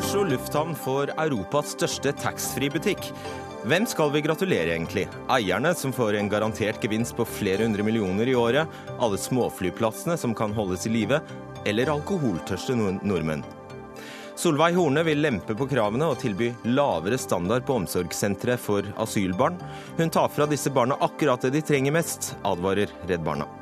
Oslo lufthavn får Europas største taxfree-butikk. Hvem skal vi gratulere, egentlig? Eierne, som får en garantert gevinst på flere hundre millioner i året? Alle småflyplassene som kan holdes i live? Eller alkoholtørste nordmenn? Solveig Horne vil lempe på kravene og tilby lavere standard på omsorgssentre for asylbarn. Hun tar fra disse barna akkurat det de trenger mest, advarer Redd Barna.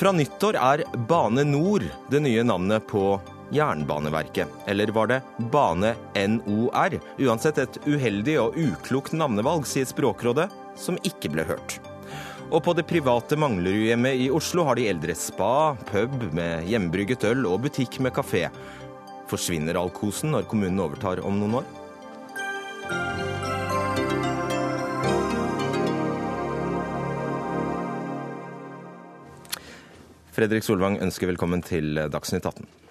Fra nyttår er Bane Nor det nye navnet på Jernbaneverket. Eller var det Bane NOR? Uansett et uheldig og uklokt navnevalg, sier Språkrådet, som ikke ble hørt. Og på det private Manglerudhjemmet i Oslo har de eldre spa, pub med hjemmebrygget øl og butikk med kafé. Forsvinner all kosen når kommunen overtar om noen år? Fredrik Solvang ønsker velkommen til Dagsnytt 18.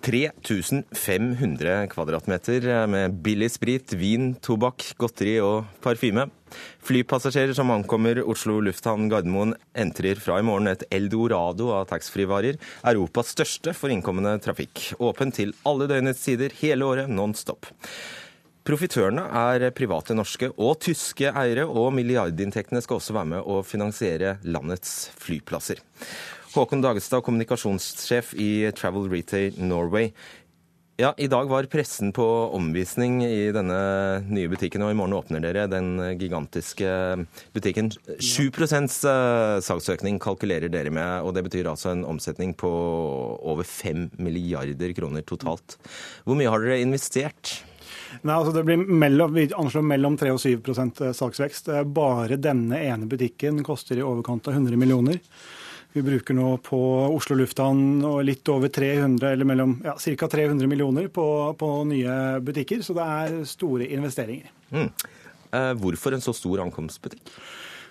3500 kvadratmeter med billig sprit, vin, tobakk, godteri og parfyme. Flypassasjerer som ankommer Oslo lufthavn Gardermoen entrer fra i morgen et eldorado av taxfree-varer. Europas største for innkommende trafikk. Åpen til alle døgnets tider hele året non stop. Profitørene er private norske og tyske eiere, og milliardinntektene skal også være med å finansiere landets flyplasser. Håkon Dagestad, kommunikasjonssjef i Travel Retail Norway. Ja, I dag var pressen på omvisning i denne nye butikken, og i morgen åpner dere den gigantiske butikken. 7 eh, salgsøkning kalkulerer dere med, og det betyr altså en omsetning på over 5 milliarder kroner totalt. Hvor mye har dere investert? Nei, altså det blir mellom, Vi anslår mellom 3 og 7 eh, salgsvekst. Bare denne ene butikken koster i overkant av 100 millioner. Vi bruker nå på Oslo lufthavn litt over 300, eller mellom ja, ca. 300 millioner på, på, nye butikker, så det er store investeringer. Mm. Eh, hvorfor en så stor ankomstbutikk?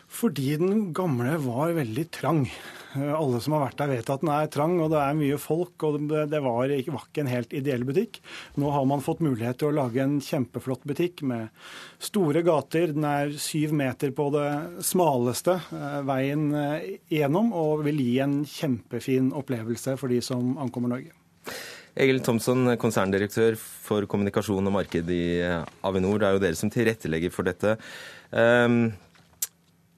Fordi den gamle var veldig trang. Eh, alle som har vært der, vet at den er trang, og det er mye folk. og Det var ikke, en helt ideell butikk. Nå har man fått mulighet til å lage en kjempeflott butikk med store gater. Den er syv meter på det smaleste eh, veien eh, gjennom, og vil gi en kjempefin opplevelse for de som ankommer Norge. Egil Thomsson, konserndirektør for kommunikasjon og marked i Avinor. Det er jo dere som tilrettelegger for dette. Um,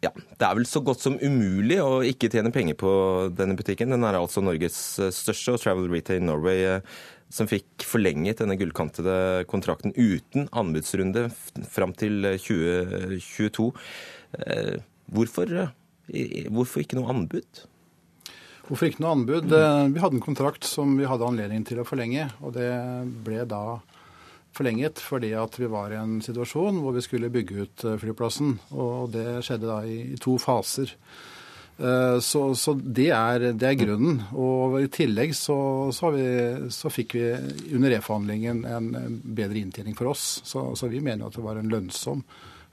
ja, Det er vel så godt som umulig å ikke tjene penger på denne butikken. Den er altså Norges eh, største, og Travel Retail Norway eh, som fikk forlenget denne gullkantede kontrakten uten anbudsrunde fram til 2022. Eh, hvorfor, hvorfor ikke noe anbud? Hvorfor ikke noe anbud? Vi hadde en kontrakt som vi hadde anledning til å forlenge, og det ble da forlenget fordi at vi var i en situasjon hvor vi skulle bygge ut eh, flyplassen. Og det skjedde da i to faser. Eh, så, så det, er, det, er, grunnen. Og i tillegg så, så, vi, så fikk vi under reforhandlingen en bedre inntjening for oss. Så, så, vi mener at det var en lønnsom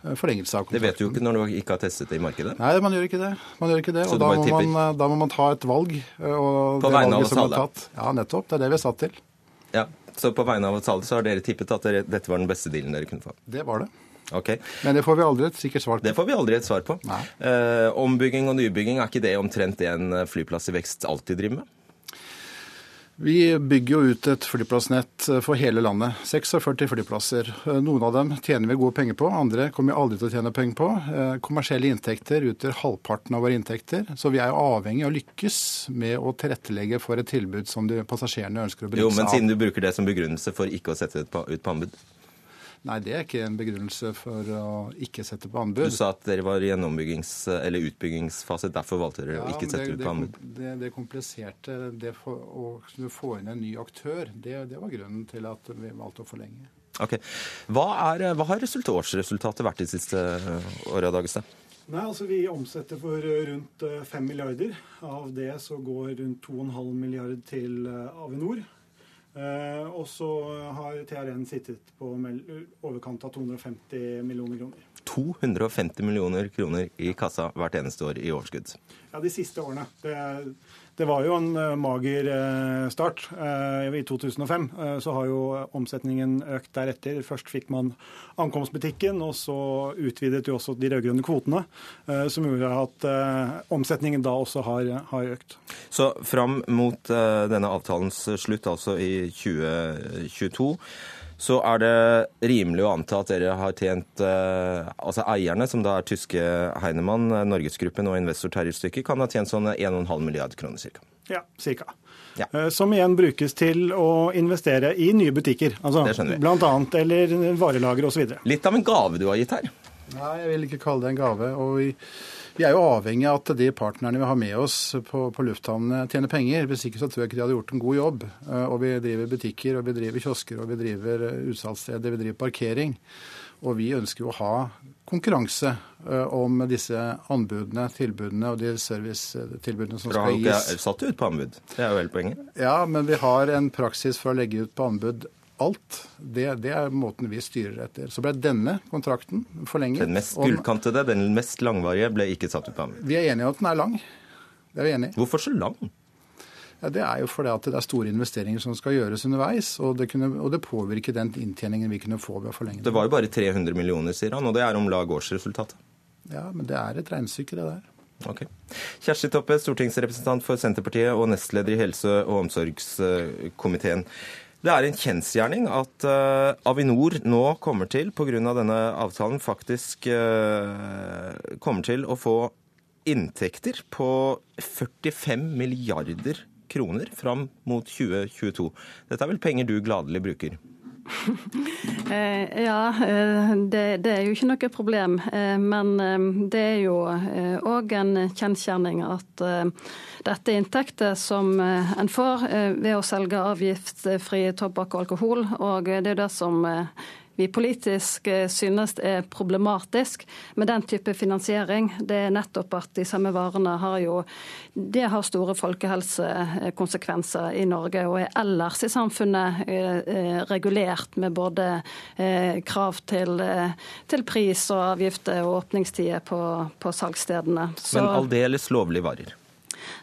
eh, forlengelse av kontrakten. Det vet du jo ikke når du ikke har testet det i markedet? Nei, man gjør ikke det. Man gjør ikke det. og da må man, da må, man, ta et valg. På vegne av oss alle? Ja, nettopp. Det er det vi er satt til. Ja, så på vegne av oss alle så har dere tippet at dere, dette var den beste dealen dere kunne få? Det var det. Okay. Men det får vi aldri et sikkert svar på. Det får vi aldri et svar på. Eh, ombygging og nybygging, er ikke det omtrent det en flyplass i vekst alltid driver med? Vi bygger jo ut et flyplassnett for hele landet. 46 flyplasser. Noen av dem tjener vi gode penger på, andre kommer vi aldri til å tjene penger på. Eh, kommersielle inntekter utgjør halvparten av våre inntekter. Så vi er jo avhengig av å lykkes med å tilrettelegge for et tilbud som de passasjerene ønsker å benytte seg av. Jo, men siden du bruker det som begrunnelse for ikke å sette det ut på anbud? Nei, det er ikke en begrunnelse for å ikke sette på anbud. Du sa at dere var i en eller utbyggingsfase, derfor valgte dere ja, å ikke sette det, ut på anbud. Det, det kompliserte det for, å få inn en ny aktør, det, det, var grunnen til at vi valgte å forlenge. Ok. Hva, er, hva har årsresultatet vært de siste åra, Dagestad? Nei, altså Vi omsetter for rundt 5 milliarder. Av det så går rundt 2,5 milliarder til Avinor. Eh, og så har TRN sittet på overkant av 250 millioner kroner. 250 millioner kroner i kassa hvert eneste år i overskudd. Ja, De siste årene. Det, det var jo en eh, mager eh, start. Eh, I 2005 så har jo omsetningen økt deretter. Først fikk man ankomstbutikken, og så utvidet jo også de rød-grønne kvotene, som gjorde at omsetningen da også har, har økt. Så fram mot denne avtalens slutt, altså i 2022 så er det rimelig å anta at dere har tjent Altså eierne, som da er tyske Heinemann, Norgesgruppen og investor Terje Stykke, kan ha tjent sånn 1,5 milliard kroner ca. Ja, cirka. Ja. Som igjen brukes til å investere i nye butikker. Altså, det skjønner vi. Blant annet, eller varelager osv. Litt av en gave du har gitt her. Nei, jeg vil ikke kalle det en gave. og vi vi er jo avhengig av at de partnerne vi har med oss på, på lufthavnene, tjener penger. Hvis ikke så tror jeg ikke de hadde gjort en god jobb. Eh, og vi driver butikker, og vi driver kiosker, og vi driver eh, utsalgssteder, vi driver parkering. Og vi ønsker jo å ha konkurranse eh, om disse anbudene, tilbudene og de servicetilbudene som skal gis. Dere har jo ikke satt ut på anbud, det er jo hele poenget? Ja, men vi har en praksis for å legge ut på anbud alt. Det, det, er måten vi styrer etter. Så ble denne kontrakten forlenget. Den mest gullkantede, den mest langvarige, ble ikke satt ut på anbud? Vi er enige om at den er lang. Det er vi enige i. Hvorfor så lang? Ja, Det er jo fordi at det er store investeringer som skal gjøres underveis, og det, kunne, og det påvirker den inntjeningen vi kunne få ved å forlenge den. Det var jo bare 300 millioner, sier han, og det er om lag årsresultatet. Ja, men det er et regnestykke, det der. Ok. Kjersti Toppe, stortingsrepresentant for Senterpartiet og nestleder i helse- og omsorgskomiteen. Det er en kjensgjerning at uh, Avinor nå kommer til, pga. denne avtalen, faktisk uh, kommer til å få inntekter på 45 milliarder kroner fram mot 2022. Dette er vel penger du gladelig bruker? Eh, ja, eh, det, det, er jo ikke noe problem. Eh, men det er jo òg en kjensgjerning at dette er inntekter som en får ved å selge avgiftsfri tobakk og alkohol. Og det er det som vi politisk eh, synes er problematisk med den type finansiering, det er nettopp at de samme varene har jo det har store folkehelsekonsekvenser i Norge og er ellers i samfunnet eh, eh, regulert med både krav til, til pris og avgifter og åpningstider på, på salgsstedene. Så, Men aldeles lovlige varer?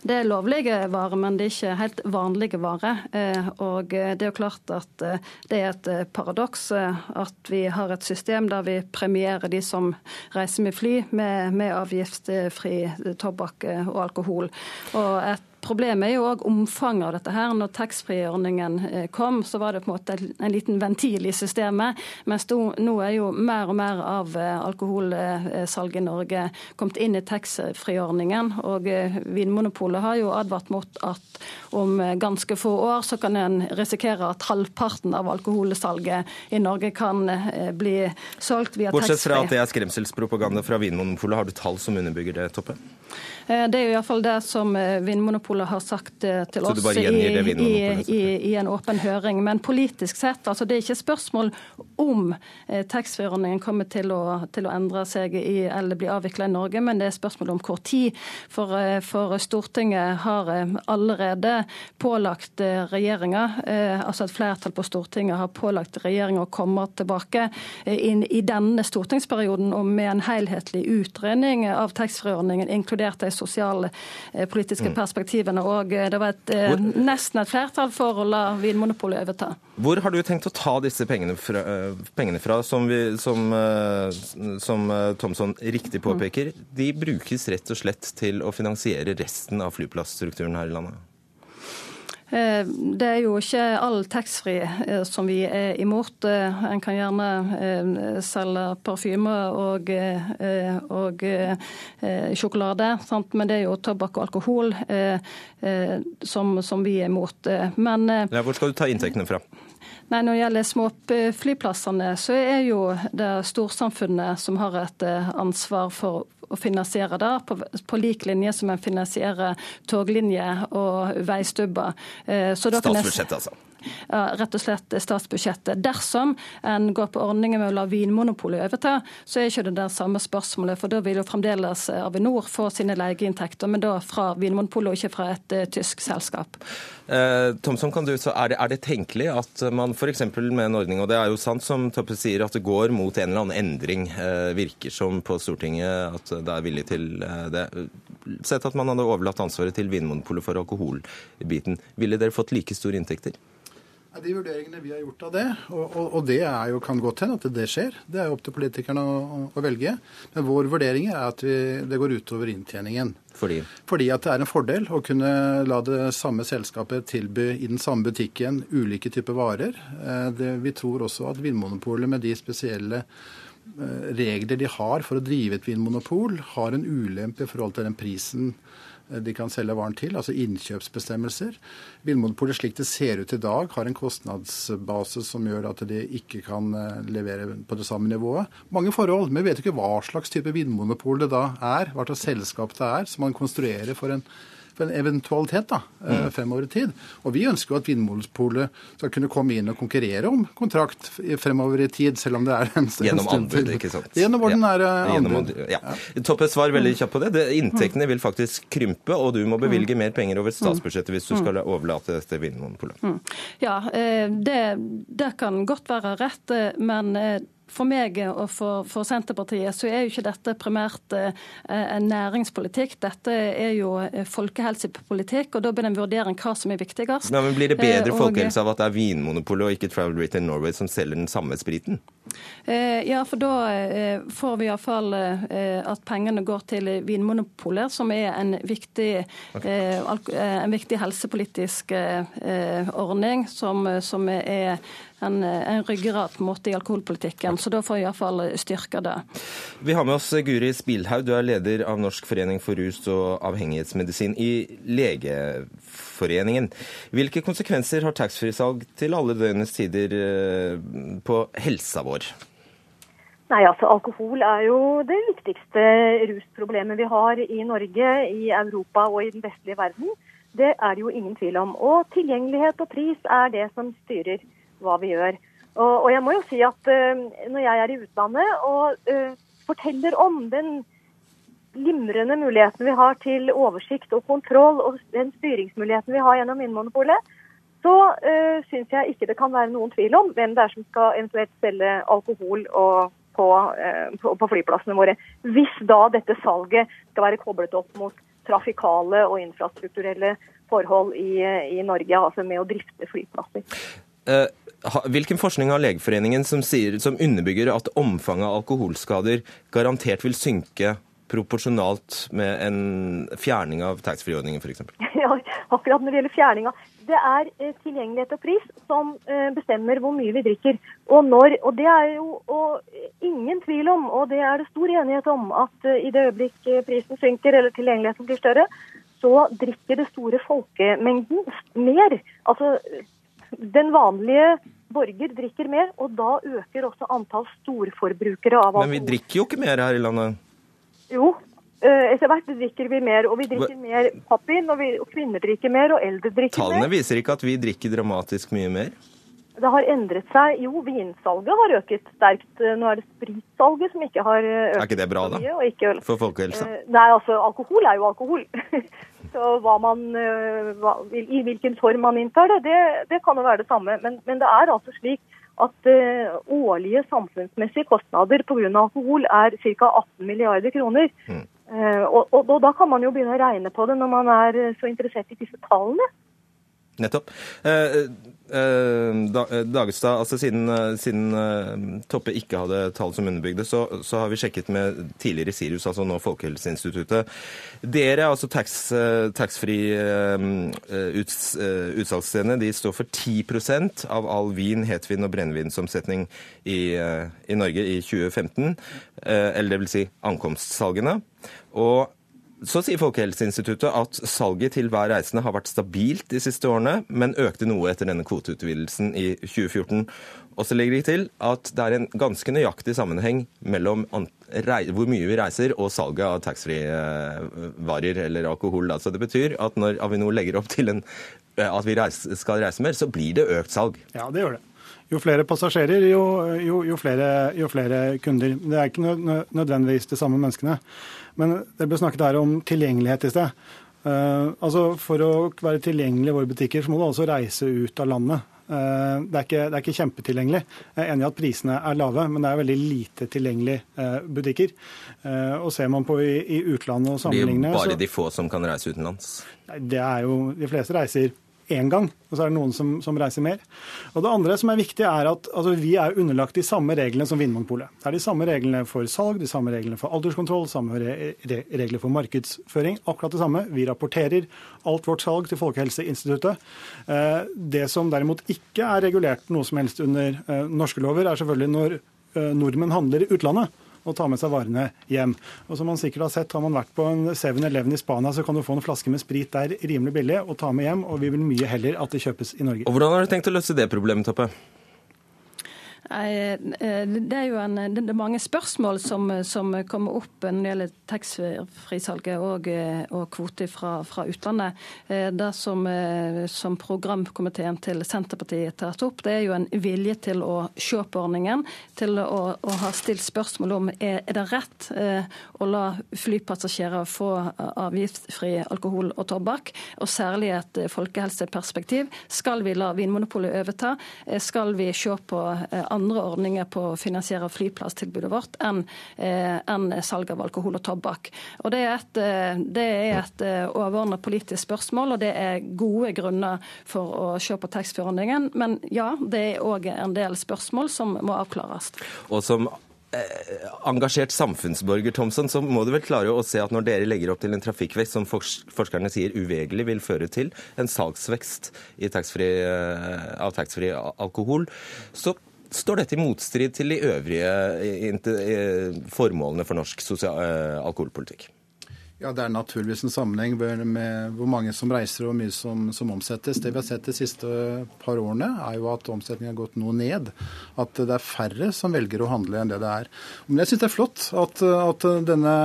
Det er lovlige varer, men det er ikke helt vanlige varer. Eh, og det er jo klart at eh, det er et eh, paradoks at vi har et system der vi premierer de som reiser med fly med, med avgiftsfri tobakk og alkohol. Og et Problemet er jo òg omfanget av dette. her. Når taxfree-ordningen eh, kom, så var det på en måte en liten ventil i systemet. Mens nå er jo mer og mer av eh, alkoholsalget i Norge kommet inn i taxfree-ordningen. Og eh, Vinmonopolet har jo advart mot at om ganske få år så kan en risikere at halvparten av alkoholsalget i Norge kan bli solgt via taxfree. Bortsett fra at det er skremselspropaganda fra Vinmonopolet, har du tall som underbygger det, Toppe? Det er jo iallfall det som Vinmonopolet Vinmonopolet har sagt eh, til oss i, i, i, en åpen høring. Men politisk sett, altså det er ikke spørsmål om eh, taxfree-ordningen kommer til å, til å, endre seg i, eller bli avvikla i Norge, men det er spørsmål om hvor tid. For, eh, for Stortinget har allerede pålagt regjeringa, altså et flertall på Stortinget har pålagt regjeringa å komme tilbake inn i denne stortingsperioden og med en helhetlig utredning av taxfree-ordningen, inkludert de sosialpolitiske mm. perspektivene Og. Det var et, eh, nesten et flertall for å la Vinmonopolet overta. Hvor har du tenkt å ta disse pengene fra, eh, pengene fra som, vi, som, eh, som Thomsson riktig påpeker? De brukes rett og slett til å finansiere resten av flyplassstrukturen her i landet? Eh, det er jo ikke all taxfree eh, som vi er imot. Eh, en kan gjerne selge parfyme og, og sjokolade, sant? men det er jo tobakk og alkohol som, som vi er imot. Men, ja, hvor skal du ta inntektene fra? Nei, Når det gjelder småflyplassene, så er jo det storsamfunnet som har et ansvar for å finansiere det, på, på lik linje som en finansierer toglinjer og veistubber. Eh, Statsbudsjettet, altså? Rett og slett statsbudsjettet. Dersom en går på ordningen med å la Vinmonopolet overta, så er ikke det der samme spørsmålet, for da vil jo fremdeles Avinor få sine leieinntekter, men da fra Vinmonopolet og ikke fra et tysk selskap. Eh, Thomson, kan du, så er, det, er det tenkelig at man f.eks. med en ordning, og det er jo sant som Toppe sier, at det går mot en eller annen endring, eh, virker som på Stortinget at det er villig til eh, det. Sett at man hadde overlatt ansvaret til Vinmonopolet for alkoholbiten. Ville dere fått like store inntekter? De vurderingene vi har gjort av det, og, og, og det jo, kan godt hende at det skjer, det er jo opp til politikerne å, å, velge. Men vår vurdering er at vi, det går utover inntjeningen. Fordi? Fordi at det er en fordel å kunne la det samme selskapet tilby i den samme butikken ulike typer varer. Eh, det, vi tror også at Vinmonopolet med de spesielle eh, regler de har for å drive et vinmonopol, har en ulempe i forhold til den prisen de kan selge varen til, altså innkjøpsbestemmelser. Vinmonopolet slik det ser ut i dag, har en kostnadsbase som gjør at de ikke kan eh, levere på det samme nivået. Mange forhold. Men vi vet ikke hva slags type vinmonopol det da er, hva slags selskap det er, som man konstruerer for en for en eventualitet da, eh, mm. fremover i tid. Og vi ønsker jo at Vinmonopolet skal kunne komme inn og konkurrere om kontrakt fremover i tid, selv om det er en stund Gjennom anbud, ikke sant. Gjennom ordinære ja. anbud. Ja. Toppe, svar veldig kjapt på det. det. Inntektene vil faktisk krympe, og du må bevilge mer penger over statsbudsjettet hvis du skal overlate dette Vinmonopolet. Mm. Ja, eh, det, det kan godt være rett, eh, men for meg og for, for, Senterpartiet så er jo ikke dette primært eh, en næringspolitikk. Dette er jo eh, folkehelsepolitikk, og da blir det en vurdering hva som er viktigst. Ja, men Blir det bedre eh, folkehelse av at det er Vinmonopolet og ikke Travel Retail Norway som selger den samme spriten? Ja, for da får vi iallfall at pengene går til Vinmonopolet, som er en viktig, okay. en viktig helsepolitisk ordning som, som er en, en ryggrad på en måte i alkoholpolitikken. Så da får vi iallfall styrka det. Vi har med oss Guri Spilhaug, du er leder av Norsk forening for rus og avhengighetsmedisin i Legeforeningen. Hvilke konsekvenser har taxfree-salg til alle døgnets tider eh, på helsa vår? Nei, altså Alkohol er jo det viktigste rusproblemet vi har i Norge, i Europa og i den vestlige verden. Det er det jo ingen tvil om. Og tilgjengelighet og pris er det som styrer hva vi gjør. Og, og jeg må jo si at uh, når jeg er i utlandet og uh, forteller om den glimrende muligheten vi har til oversikt og kontroll, og den styringsmuligheten vi har gjennom Vinmonopolet, så uh, syns jeg ikke det kan være noen tvil om hvem det er som skal eventuelt selge alkohol og, på, uh, på, på, flyplassene våre. Hvis da dette salget skal være koblet opp mot trafikale og infrastrukturelle forhold i, i Norge, altså med å drifte flyplasser. Uh, Hvilken forskning har Legeforeningen som, sier, som underbygger at omfanget av alkoholskader garantert vil synke proporsjonalt med en fjerning av taxfree-ordningen f.eks.? Ja, akkurat når det gjelder fjerninga. Det er eh, tilgjengelighet og pris som eh, bestemmer hvor mye vi drikker. Og, når, og det er jo og ingen tvil om, og det er det stor enighet om, at eh, i det øyeblikk prisen synker eller tilgjengeligheten blir større, så drikker det store folkemengden mer. Altså den vanlige borger drikker mer, og da øker også antall storforbrukere av alkohol. Men vi drikker jo ikke mer her i landet? Jo, eh, etter hvert drikker vi mer. Og vi drikker mer pappvin, og, og, kvinner drikker mer, og eldre drikker Tallene mer. Tallene viser ikke at vi drikker dramatisk mye mer? Det har endret seg. Jo, vinsalget har øket sterkt. Nå er det spritsalget som ikke har økt. Er ikke det bra, da? Ikke, For folkehelsa? Eh, nei, altså alkohol er jo alkohol. Så hva man, eh, hva, I hvilken form man inntar det, det, det kan jo være det samme. Men, men, det er altså slik at årlige samfunnsmessige kostnader pga. alkohol er ca. 18 milliarder kroner. Mm. Og, og, og, da kan man jo begynne å regne på det når man er så interessert i disse tallene. Nettopp. Eh, Eh, eh, Dagestad, altså siden, siden, Toppe ikke hadde tall som underbygde, så, så, har vi sjekket med tidligere Sirius, altså nå Folkehelseinstituttet. Dere, altså tax utsalgsstedene, de står for 10% av all vin, hetvin og brennevinsomsetning i, i Norge i 2015. Eller det vil si ankomstsalgene. Og så sier Folkehelseinstituttet at salget til hver reisende har vært stabilt de siste årene, men økte noe etter denne kvoteutvidelsen i 2014. Og så legger de til at det er en ganske nøyaktig sammenheng mellom hvor mye vi reiser og salget av taxfree-varer eller alkohol. Altså det betyr at når Avinor legger opp til en at vi skal reise mer, så blir det økt salg. Ja, det gjør det. Jo flere passasjerer, jo, jo, jo, flere, jo flere, kunder. Det er ikke nødvendigvis de samme menneskene. Men det ble snakket her om tilgjengelighet i sted. Uh, altså For å være tilgjengelig i våre butikker, så må du altså reise ut av landet. Uh, det, er ikke, det er ikke kjempetilgjengelig. Jeg er enig i at prisene er lave, men det er veldig lite tilgjengelige uh, butikker. og Ser man på i, i utlandet og sammenligner Det er jo bare så, de få som kan reise utenlands? Det er jo, De fleste reiser én gang, og så er det noen som, som, reiser mer. Og Det andre som er viktig, er at altså, vi er underlagt de samme reglene som Vinmonopolet. Det er de samme reglene for salg, de samme reglene for alderskontroll, samme regler for markedsføring. Akkurat det samme. Vi rapporterer alt vårt salg til Folkehelseinstituttet. Eh, det som derimot ikke er regulert noe som helst under eh, norske lover, er selvfølgelig når eh, nordmenn handler i utlandet og ta med seg varene hjem. Og som man sikkert har sett, Har man vært på en 7-Eleven i Spania, så kan du få en flaske med sprit der rimelig billig og ta med hjem. Og vi vil mye heller at det kjøpes i Norge. Og Hvordan har du tenkt å løse det problemet, Toppe? Eh, det er jo en, det er mange spørsmål som, som, kommer opp når det gjelder taxfree-salget og, og kvoter fra, fra, utlandet. Eh, det som, som, programkomiteen til Senterpartiet tar opp, det er jo en vilje til å se på ordningen. Til å, å ha stilt spørsmål om er, er det rett eh, å la flypassasjerer få avgiftsfri alkohol og tobakk, og særlig et folkehelseperspektiv. Skal vi la Vinmonopolet overta? Skal vi se på andre ordninger på å finansiere flyplasstilbudet vårt enn eh, en salg av alkohol og tobakk. Og Det er et, eh, det er et eh, overordnet politisk spørsmål, og det er gode grunner for å se på taxfree-ordningen. Men ja, det er òg en del spørsmål som må avklares. Og som engasjert samfunnsborger, Thomsen, så må du vel klare å se at når dere legger opp til en trafikkvekst som forskerne sier uvegerlig vil føre til en salgsvekst av taxfree alkohol, så Står dette i motstrid til de øvrige formålene for norsk eh, alkoholpolitikk? Ja, Det er naturligvis en sammenheng med hvor mange som reiser og hvor mye som, som, omsettes. Det vi har sett de siste par årene, er jo at omsetningen har gått noe ned. At det er færre som velger å handle enn det det er. Men jeg syns det er flott at, at denne,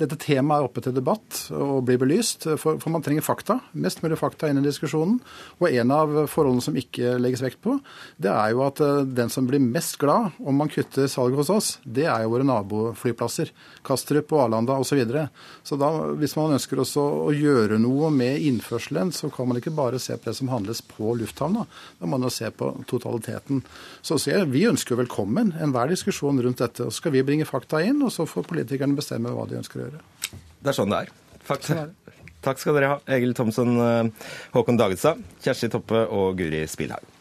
dette temaet er oppe til debatt og blir belyst. For, for, man trenger fakta. Mest mulig fakta inn i diskusjonen. Og en av forholdene som ikke legges vekt på, det er jo at den som blir mest glad om man kutter salget hos oss, det er jo våre naboflyplasser. Kastrup og Arlanda osv. Så, videre. så da, hvis man ønsker også å gjøre noe med innførselen, så kan man ikke bare se på det som handles på lufthavna. Da må man jo se på totaliteten. Så, jeg, Vi ønsker velkommen enhver diskusjon rundt dette. Så skal vi bringe fakta inn, og så får politikerne bestemme hva de ønsker å gjøre. Det er sånn det er. Fakta. Takk skal dere ha, Egil Thomsen, eh, Håkon Dagestad, Kjersti Toppe og Guri Spilhaug.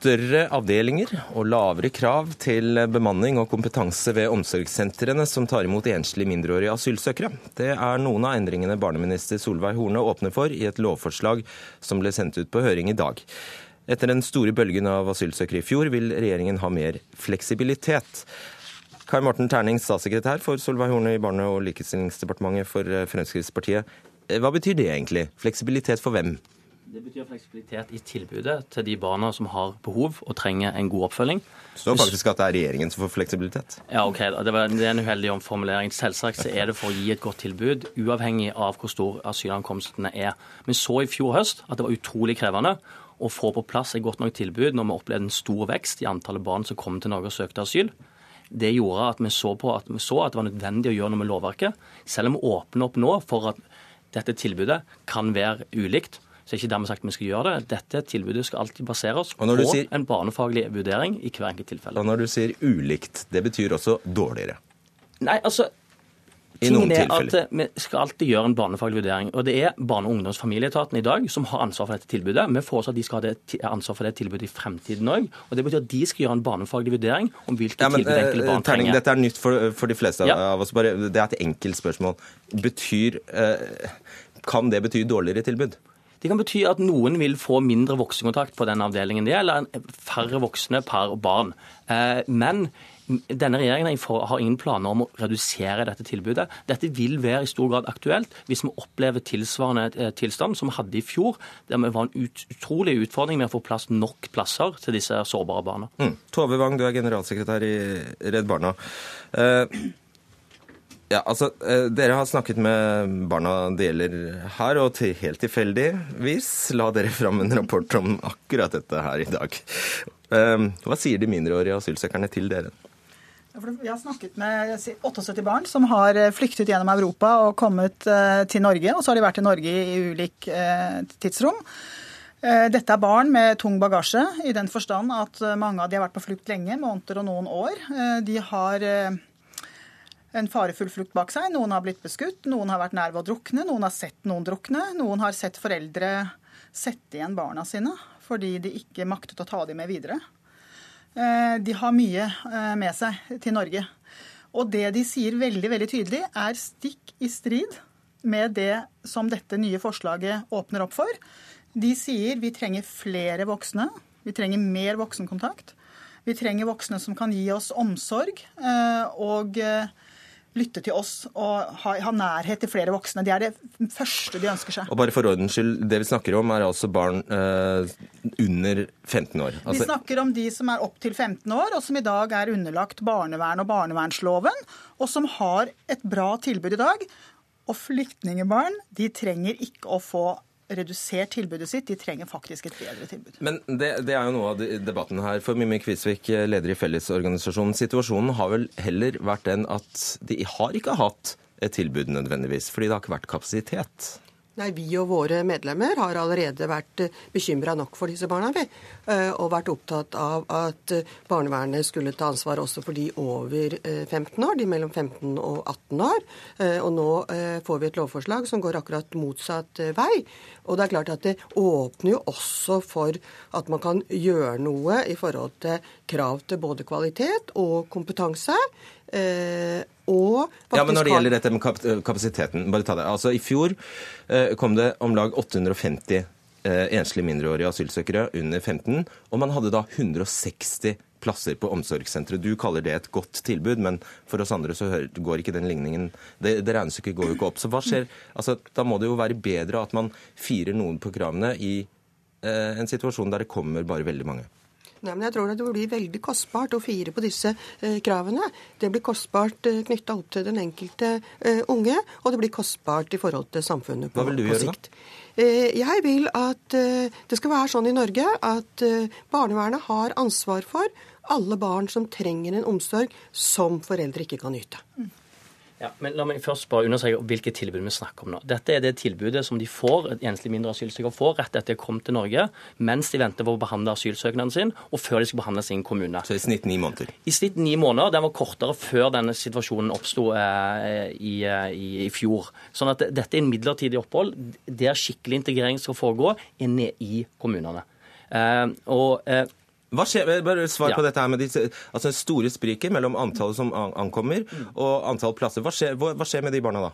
Større avdelinger og lavere krav til bemanning og kompetanse ved omsorgssentrene som tar imot enslige mindreårige asylsøkere. Det er noen av endringene barneminister Solveig Horne åpner for i et lovforslag som ble sendt ut på høring i dag. Etter den store bølgen av asylsøkere i fjor vil regjeringen ha mer fleksibilitet. Kai Morten Terning, statssekretær for Solveig Horne i Barne- og likestillingsdepartementet for Fremskrittspartiet. Hva betyr det egentlig? Fleksibilitet for hvem? Det betyr fleksibilitet i tilbudet til de barna som har behov og trenger en god oppfølging. Det står faktisk at det er regjeringen som får fleksibilitet. Ja, ok. Det, var, det er en uheldig omformulering. Selvsagt så er det for å gi et godt tilbud, uavhengig av hvor stor asylankomstene er. Vi så i fjor høst at det var utrolig krevende å få på plass et godt nok tilbud når vi opplevde en stor vekst i antallet barn som kom til Norge og søkte asyl. Det gjorde at vi så, på at, vi så at det var nødvendig å gjøre noe med lovverket. Selv om vi åpner opp nå for at dette tilbudet kan være ulikt, så er ikke dermed sagt at vi skal gjøre det. Dette tilbudet skal alltid baseres på sier, en barnefaglig vurdering i hver enkelt tilfelle. Og når du sier ulikt, det betyr også dårligere? Nei, altså i noen er At vi skal alltid gjøre en barnefaglig vurdering. og Det er Barne-, ungdoms- og familieetaten i dag som har ansvar for dette tilbudet. Vi foreslår at de skal ha ansvar for det tilbudet i fremtiden òg. Det betyr at de skal gjøre en barnefaglig vurdering om hvilke ja, men, tilbud enkelte barn trenger. Dette er nytt for, for de fleste ja. av oss. Bare, det er et enkelt spørsmål. Betyr, eh, kan det bety dårligere tilbud? Det kan bety at noen vil få mindre voksenkontakt på den avdelingen det eller færre voksne per barn. Eh, men denne regjeringen har ingen planer om å redusere dette tilbudet. Dette vil være i stor grad aktuelt hvis vi opplever tilsvarende eh, tilstand som vi hadde i fjor, det var en utrolig utfordring med å få plass nok plasser til disse sårbare barna. Mm. Tove Wang, du er generalsekretær i Redd Barna. Uh, ja, altså, Dere har snakket med barna det gjelder her, og til helt tilfeldigvis la dere fram en rapport om akkurat dette her i dag. Hva sier de mindreårige asylsøkerne til dere? Vi har snakket med 78 barn som har eh, flyktet gjennom Europa og kommet eh, til Norge. Og så har de vært i Norge i ulik eh, tidsrom. Dette er barn med tung bagasje, i den forstand at mange av de har vært på flukt lenge, måneder og noen år. De har en farefull flukt bak seg. Noen har blitt beskutt, noen har vært nær ved å drukne, noen har sett noen drukne. Noen har sett foreldre sette igjen barna sine fordi de ikke maktet å ta dem med videre. Eh, de har mye eh, med seg til Norge. Og det de sier veldig, veldig tydelig, er stikk i strid med det som dette nye forslaget åpner opp for. De sier vi trenger flere voksne. Vi trenger mer voksenkontakt. Vi trenger voksne som kan gi oss omsorg eh, og lytte til oss og ha, ha, nærhet til flere voksne. Det er det første de ønsker seg. Og bare for ordens skyld, Det vi snakker om, er altså barn eh, under 15 år? Altså... Vi snakker om de som er opptil 15 år, og som i dag er underlagt barnevern og barnevernsloven, og som har et bra tilbud i dag. Og flyktningebarn de trenger ikke å få redusert tilbudet sitt. De trenger faktisk et bedre tilbud. Men det, det er jo noe av debatten her. For Mimmi Kvisvik, leder i Fellesorganisasjonen. Situasjonen har vel heller vært den at de har ikke hatt et tilbud nødvendigvis, fordi det har ikke vært kapasitet. Nei, Vi og våre medlemmer har allerede vært eh, bekymra nok for disse barna. Vi, eh, og vært opptatt av at eh, barnevernet skulle ta ansvar også for de over 15 år, de mellom 15 og 18 år. Og nå får vi et lovforslag som går akkurat motsatt vei. Og det er klart at det åpner jo også for at man kan gjøre noe i forhold til krav til både kvalitet og kompetanse. Eh, og ja, men Når det gjelder dette med kapasiteten, bare ta det. Altså, I fjor eh, kom det om lag 850 eh, enslige mindreårige asylsøkere under 15, og man hadde da 160 plasser på omsorgssentre. Du kaller det et godt tilbud, men for oss andre så går ikke den ligningen Det, det regnestykket går jo ikke opp. Så hva skjer? Altså, da må det jo være bedre at man firer noen på kravene i eh, en situasjon der det kommer bare veldig mange. Nei, men jeg tror det blir veldig kostbart å fire på disse eh, kravene. Det blir kostbart eh, knytta opp til den enkelte eh, unge, og det blir kostbart i forhold til samfunnet på, Hva vil du gjøre, sikt. Da? Eh, jeg vil at eh, det skal være sånn i Norge at eh, barnevernet har ansvar for alle barn som trenger en omsorg som foreldre ikke kan yte. Mm. Ja, men La meg først bare understreke hvilket tilbud vi snakker om nå. Dette er det tilbudet som de får, enslige mindre asylsøkere får rett etter de har kommet til Norge, mens de venter på å behandle asylsøknaden sin, og før de skal behandle sin kommune. Så i snitt ni måneder? I snitt ni måneder. Den var kortere før denne situasjonen oppsto eh, i, eh, i, i, fjor. Sånn at dette er en midlertidig opphold der skikkelig integrering skal foregå, er nede i kommunene. Eh, og eh, hva skjer, bare Svar på dette her med de altså store spriket mellom antallet som ankommer og antall plasser. Hva skjer, hva skjer med de barna da?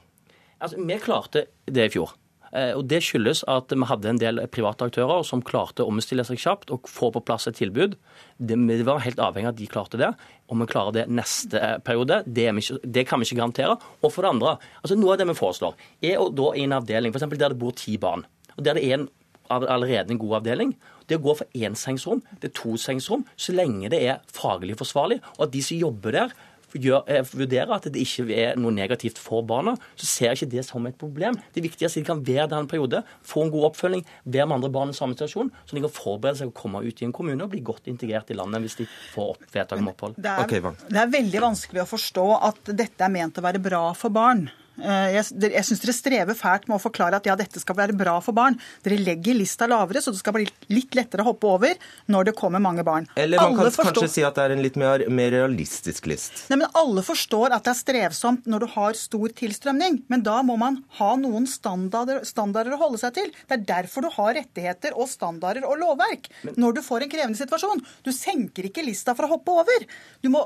Altså, Vi klarte det i fjor. Eh, og Det skyldes at vi hadde en del private aktører som klarte å omstille seg kjapt og få på plass et tilbud. Det, var helt avhengig av at de klarte det. Om vi klarer det neste eh, periode, det, ikke, det kan vi ikke garantere. Og for det andre, altså noe av det vi foreslår, er å da i en avdeling f.eks. der det bor ti barn, og der det er en, allerede en god avdeling, det å gå fra énsengsrom til tosengsrom så lenge det er faglig forsvarlig, og at de som jobber der, gjør, eh, vurderer at det ikke er noe negativt for barna, så ser jeg ikke det som et problem. Det viktigste er at de kan være der en periode, få en god oppfølging, være med andre barn i samme situasjon, så de kan forberede seg å komme ut i en kommune og bli godt integrert i landet hvis de får opp vedtak om opphold. Det er, det er veldig vanskelig å forstå at dette er ment å være bra for barn. Eh, jeg, jeg syns dere strever fælt med å forklare at ja, dette skal være bra for barn. Dere legger lista lavere, så det skal bli litt lettere å hoppe over når det kommer mange barn. Eller man alle kan forstår... kanskje si at det er en litt mer, mer, realistisk list. Nei, men Alle forstår at det er strevsomt når du har stor tilstrømning, men da må man ha noen standarder, standarder å holde seg til. Det er derfor du har rettigheter og standarder og lovverk men... når du får en krevende situasjon. Du senker ikke lista for å hoppe over. Du må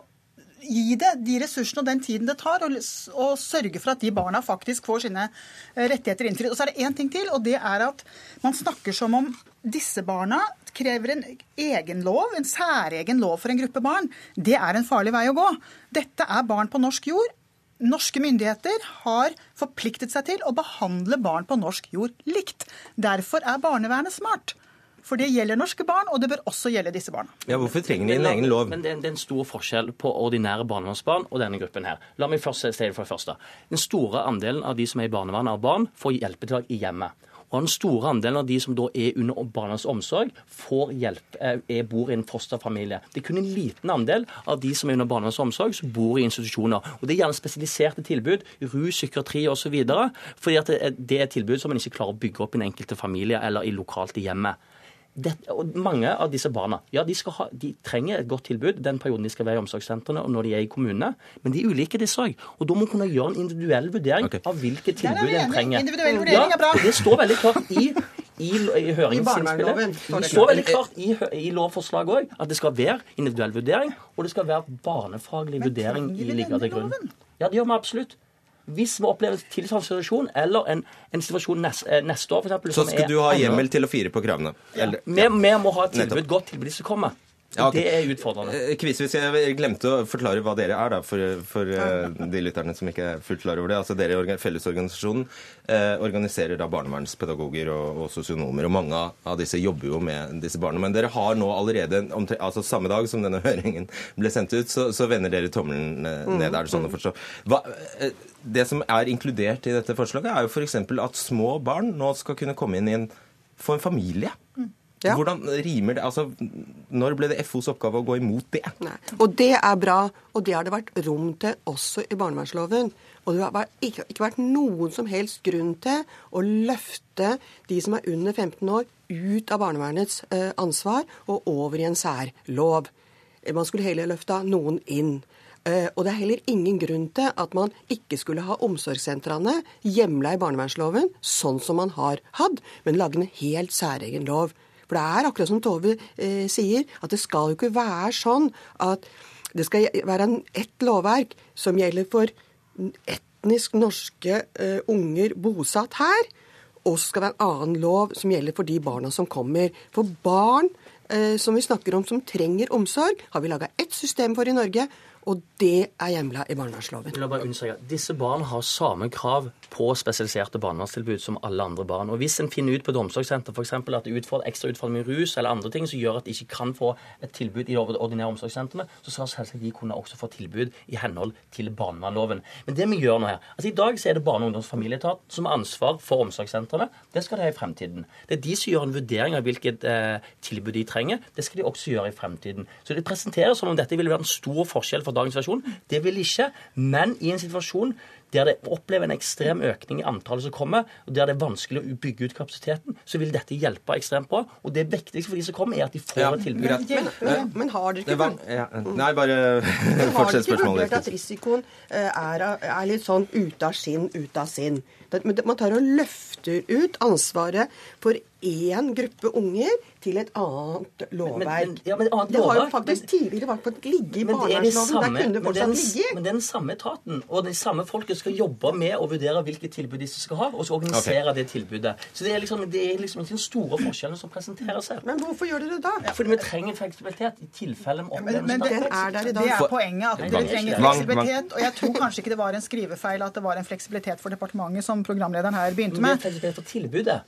gi det de ressursene og den tiden det tar, og, og sørge for at de barna faktisk får sine eh, rettigheter innfridd. Og så er det én ting til, og det er at man snakker som om disse barna krever en egen lov, en særegen lov for en gruppe barn. Det er en farlig vei å gå. Dette er barn på norsk jord. Norske myndigheter har forpliktet seg til å behandle barn på norsk jord likt. Derfor er barnevernet smart. For det gjelder norske barn, og det bør også gjelde disse barna. Ja, Hvorfor trenger de en egen lov? Men det er, en stor forskjell på ordinære barnevernsbarn og denne gruppen her. La meg først si det for det første. Den store andelen av de som er i barnevernet av barn, får hjelpetiltak i hjemmet. Og den store andelen av de som da er under barnas omsorg, får hjelp, eh, er, bor i en fosterfamilie. Det er kun en liten andel av de som er under barnas omsorg, som bor i institusjoner. Og Det er gjerne spesialiserte tilbud, rus, psykiatri osv. Fordi at det er, tilbud som man ikke klarer å bygge opp i den enkelte familie eller i lokalt i hjemmet. Det, og mange av disse barna ja, de, ha, de, trenger et godt tilbud den perioden de skal være i omsorgssentrene og når de er i kommunene. Men de er ulike, disse òg. Og da må man kunne gjøre en individuell vurdering okay. av hvilke tilbud en trenger. Individuell vurdering er bra. Ja, det står veldig klart i, i, i høringsinnspillet. Det står veldig klart i, i lovforslaget òg at det skal være individuell vurdering, og det skal være barnefaglig vurdering i ligger til grunn. Ja, det gjør vi absolutt. Hvis vi opplever en tilsvarende situasjon, eller en, en situasjon neste, eh, neste år f.eks. Så skal du ha hjemmel til å fire på kravene? Ja. Vi, vi, må ha et tilbud, godt tilbud som kommer. Ja, okay. Det er utfordrende. Kvis, Kvisvis, jeg glemte å forklare hva dere er, da, for, for uh, de lytterne som ikke er fullt klar over det. Altså, dere Fellesorganisasjonen eh, organiserer da barnevernspedagoger og, og sosionomer. og Mange av disse jobber jo med disse barna. Men dere har nå allerede, altså samme dag som denne høringen ble sendt ut, så, så vender dere tommelen uh, ned. Er det sånn å forstå? Hva, det som er inkludert i dette forslaget, er jo f.eks. at små barn nå skal kunne komme inn i en, få en familie. Mm. Ja. Hvordan rimer det? Altså, når ble det FOs oppgave å gå imot det? Nei. Og det er bra, og det har det vært rom til også i barnevernsloven. Og det har ikke, vært noen som helst grunn til å løfte de som er under 15 år, ut av barnevernets eh, ansvar og over i en særlov. Man skulle heller løfta noen inn. Eh, og det er heller ingen grunn til at man ikke skulle ha omsorgssentrene hjemla i barnevernsloven, sånn som man har hatt, men lage en helt særegen lov. For det er akkurat som Tove eh, sier, at det skal jo ikke være sånn at det skal være ett lovverk som gjelder for etnisk norske eh, unger bosatt her, og så skal det være en annen lov som gjelder for de barna som kommer. For barn eh, som vi snakker om som trenger omsorg, har vi laga ett system for i Norge, og det er hjemla i barnevernsloven. La bare understreke, Disse barna har samme krav på spesialiserte barnevernstilbud som alle andre barn. Og Hvis en finner ut på et omsorgssenter eksempel, at det er ekstra utfordring med rus eller andre ting som gjør at de ikke kan få et tilbud i de ordinære omsorgssentrene, så skal selvsagt de kunne også få tilbud i henhold til barnevernloven. Men det vi gjør nå her altså I dag så er det Barne-, ungdoms- og familieetat som har ansvar for omsorgssentrene. Det skal de ha i fremtiden. Det er de som gjør en vurdering av hvilket eh, tilbud de trenger. Det skal de også gjøre i fremtiden. Så det presenteres som om dette vil være en stor forskjell for dagens versjon. Det vil ikke. Men i en situasjon der det opplever en ekstrem økning i antallet som kommer, og der det er vanskelig å bygge ut kapasiteten, så vil dette hjelpe ekstremt bra. Og det viktigste for de som kommer, er at de får ja, et tilbud. Men, men, men, har dere ikke var, ja, Nei, bare fortsett spørsmålet. Har dere ikke vurdert at risikoen eh, er, er, litt sånn ute av skinn, ute av sinn? Man tar og løfter ut ansvaret for én gruppe unger til et annet lovverk. Men, men, ja, men annet det har jo faktisk tidligere vært på ligge i barnevernsloven. Der kunne det fortsatt ligge. Men den samme etaten og de samme folket skal jobbe med å vurdere hvilke tilbud disse skal ha, og så organisere okay. det tilbudet. Så det er liksom, det er liksom ikke den store forskjellen som presenteres her. Men hvorfor gjør dere det da? Ja, fordi vi trenger fleksibilitet i tilfelle vi opplever men, men det, er der i dag. Det er poenget, at dere trenger fleksibilitet. Og jeg tror kanskje ikke det var en skrivefeil at det var en fleksibilitet for departementet, som programlederen her begynte med. Men det er for tilbudet.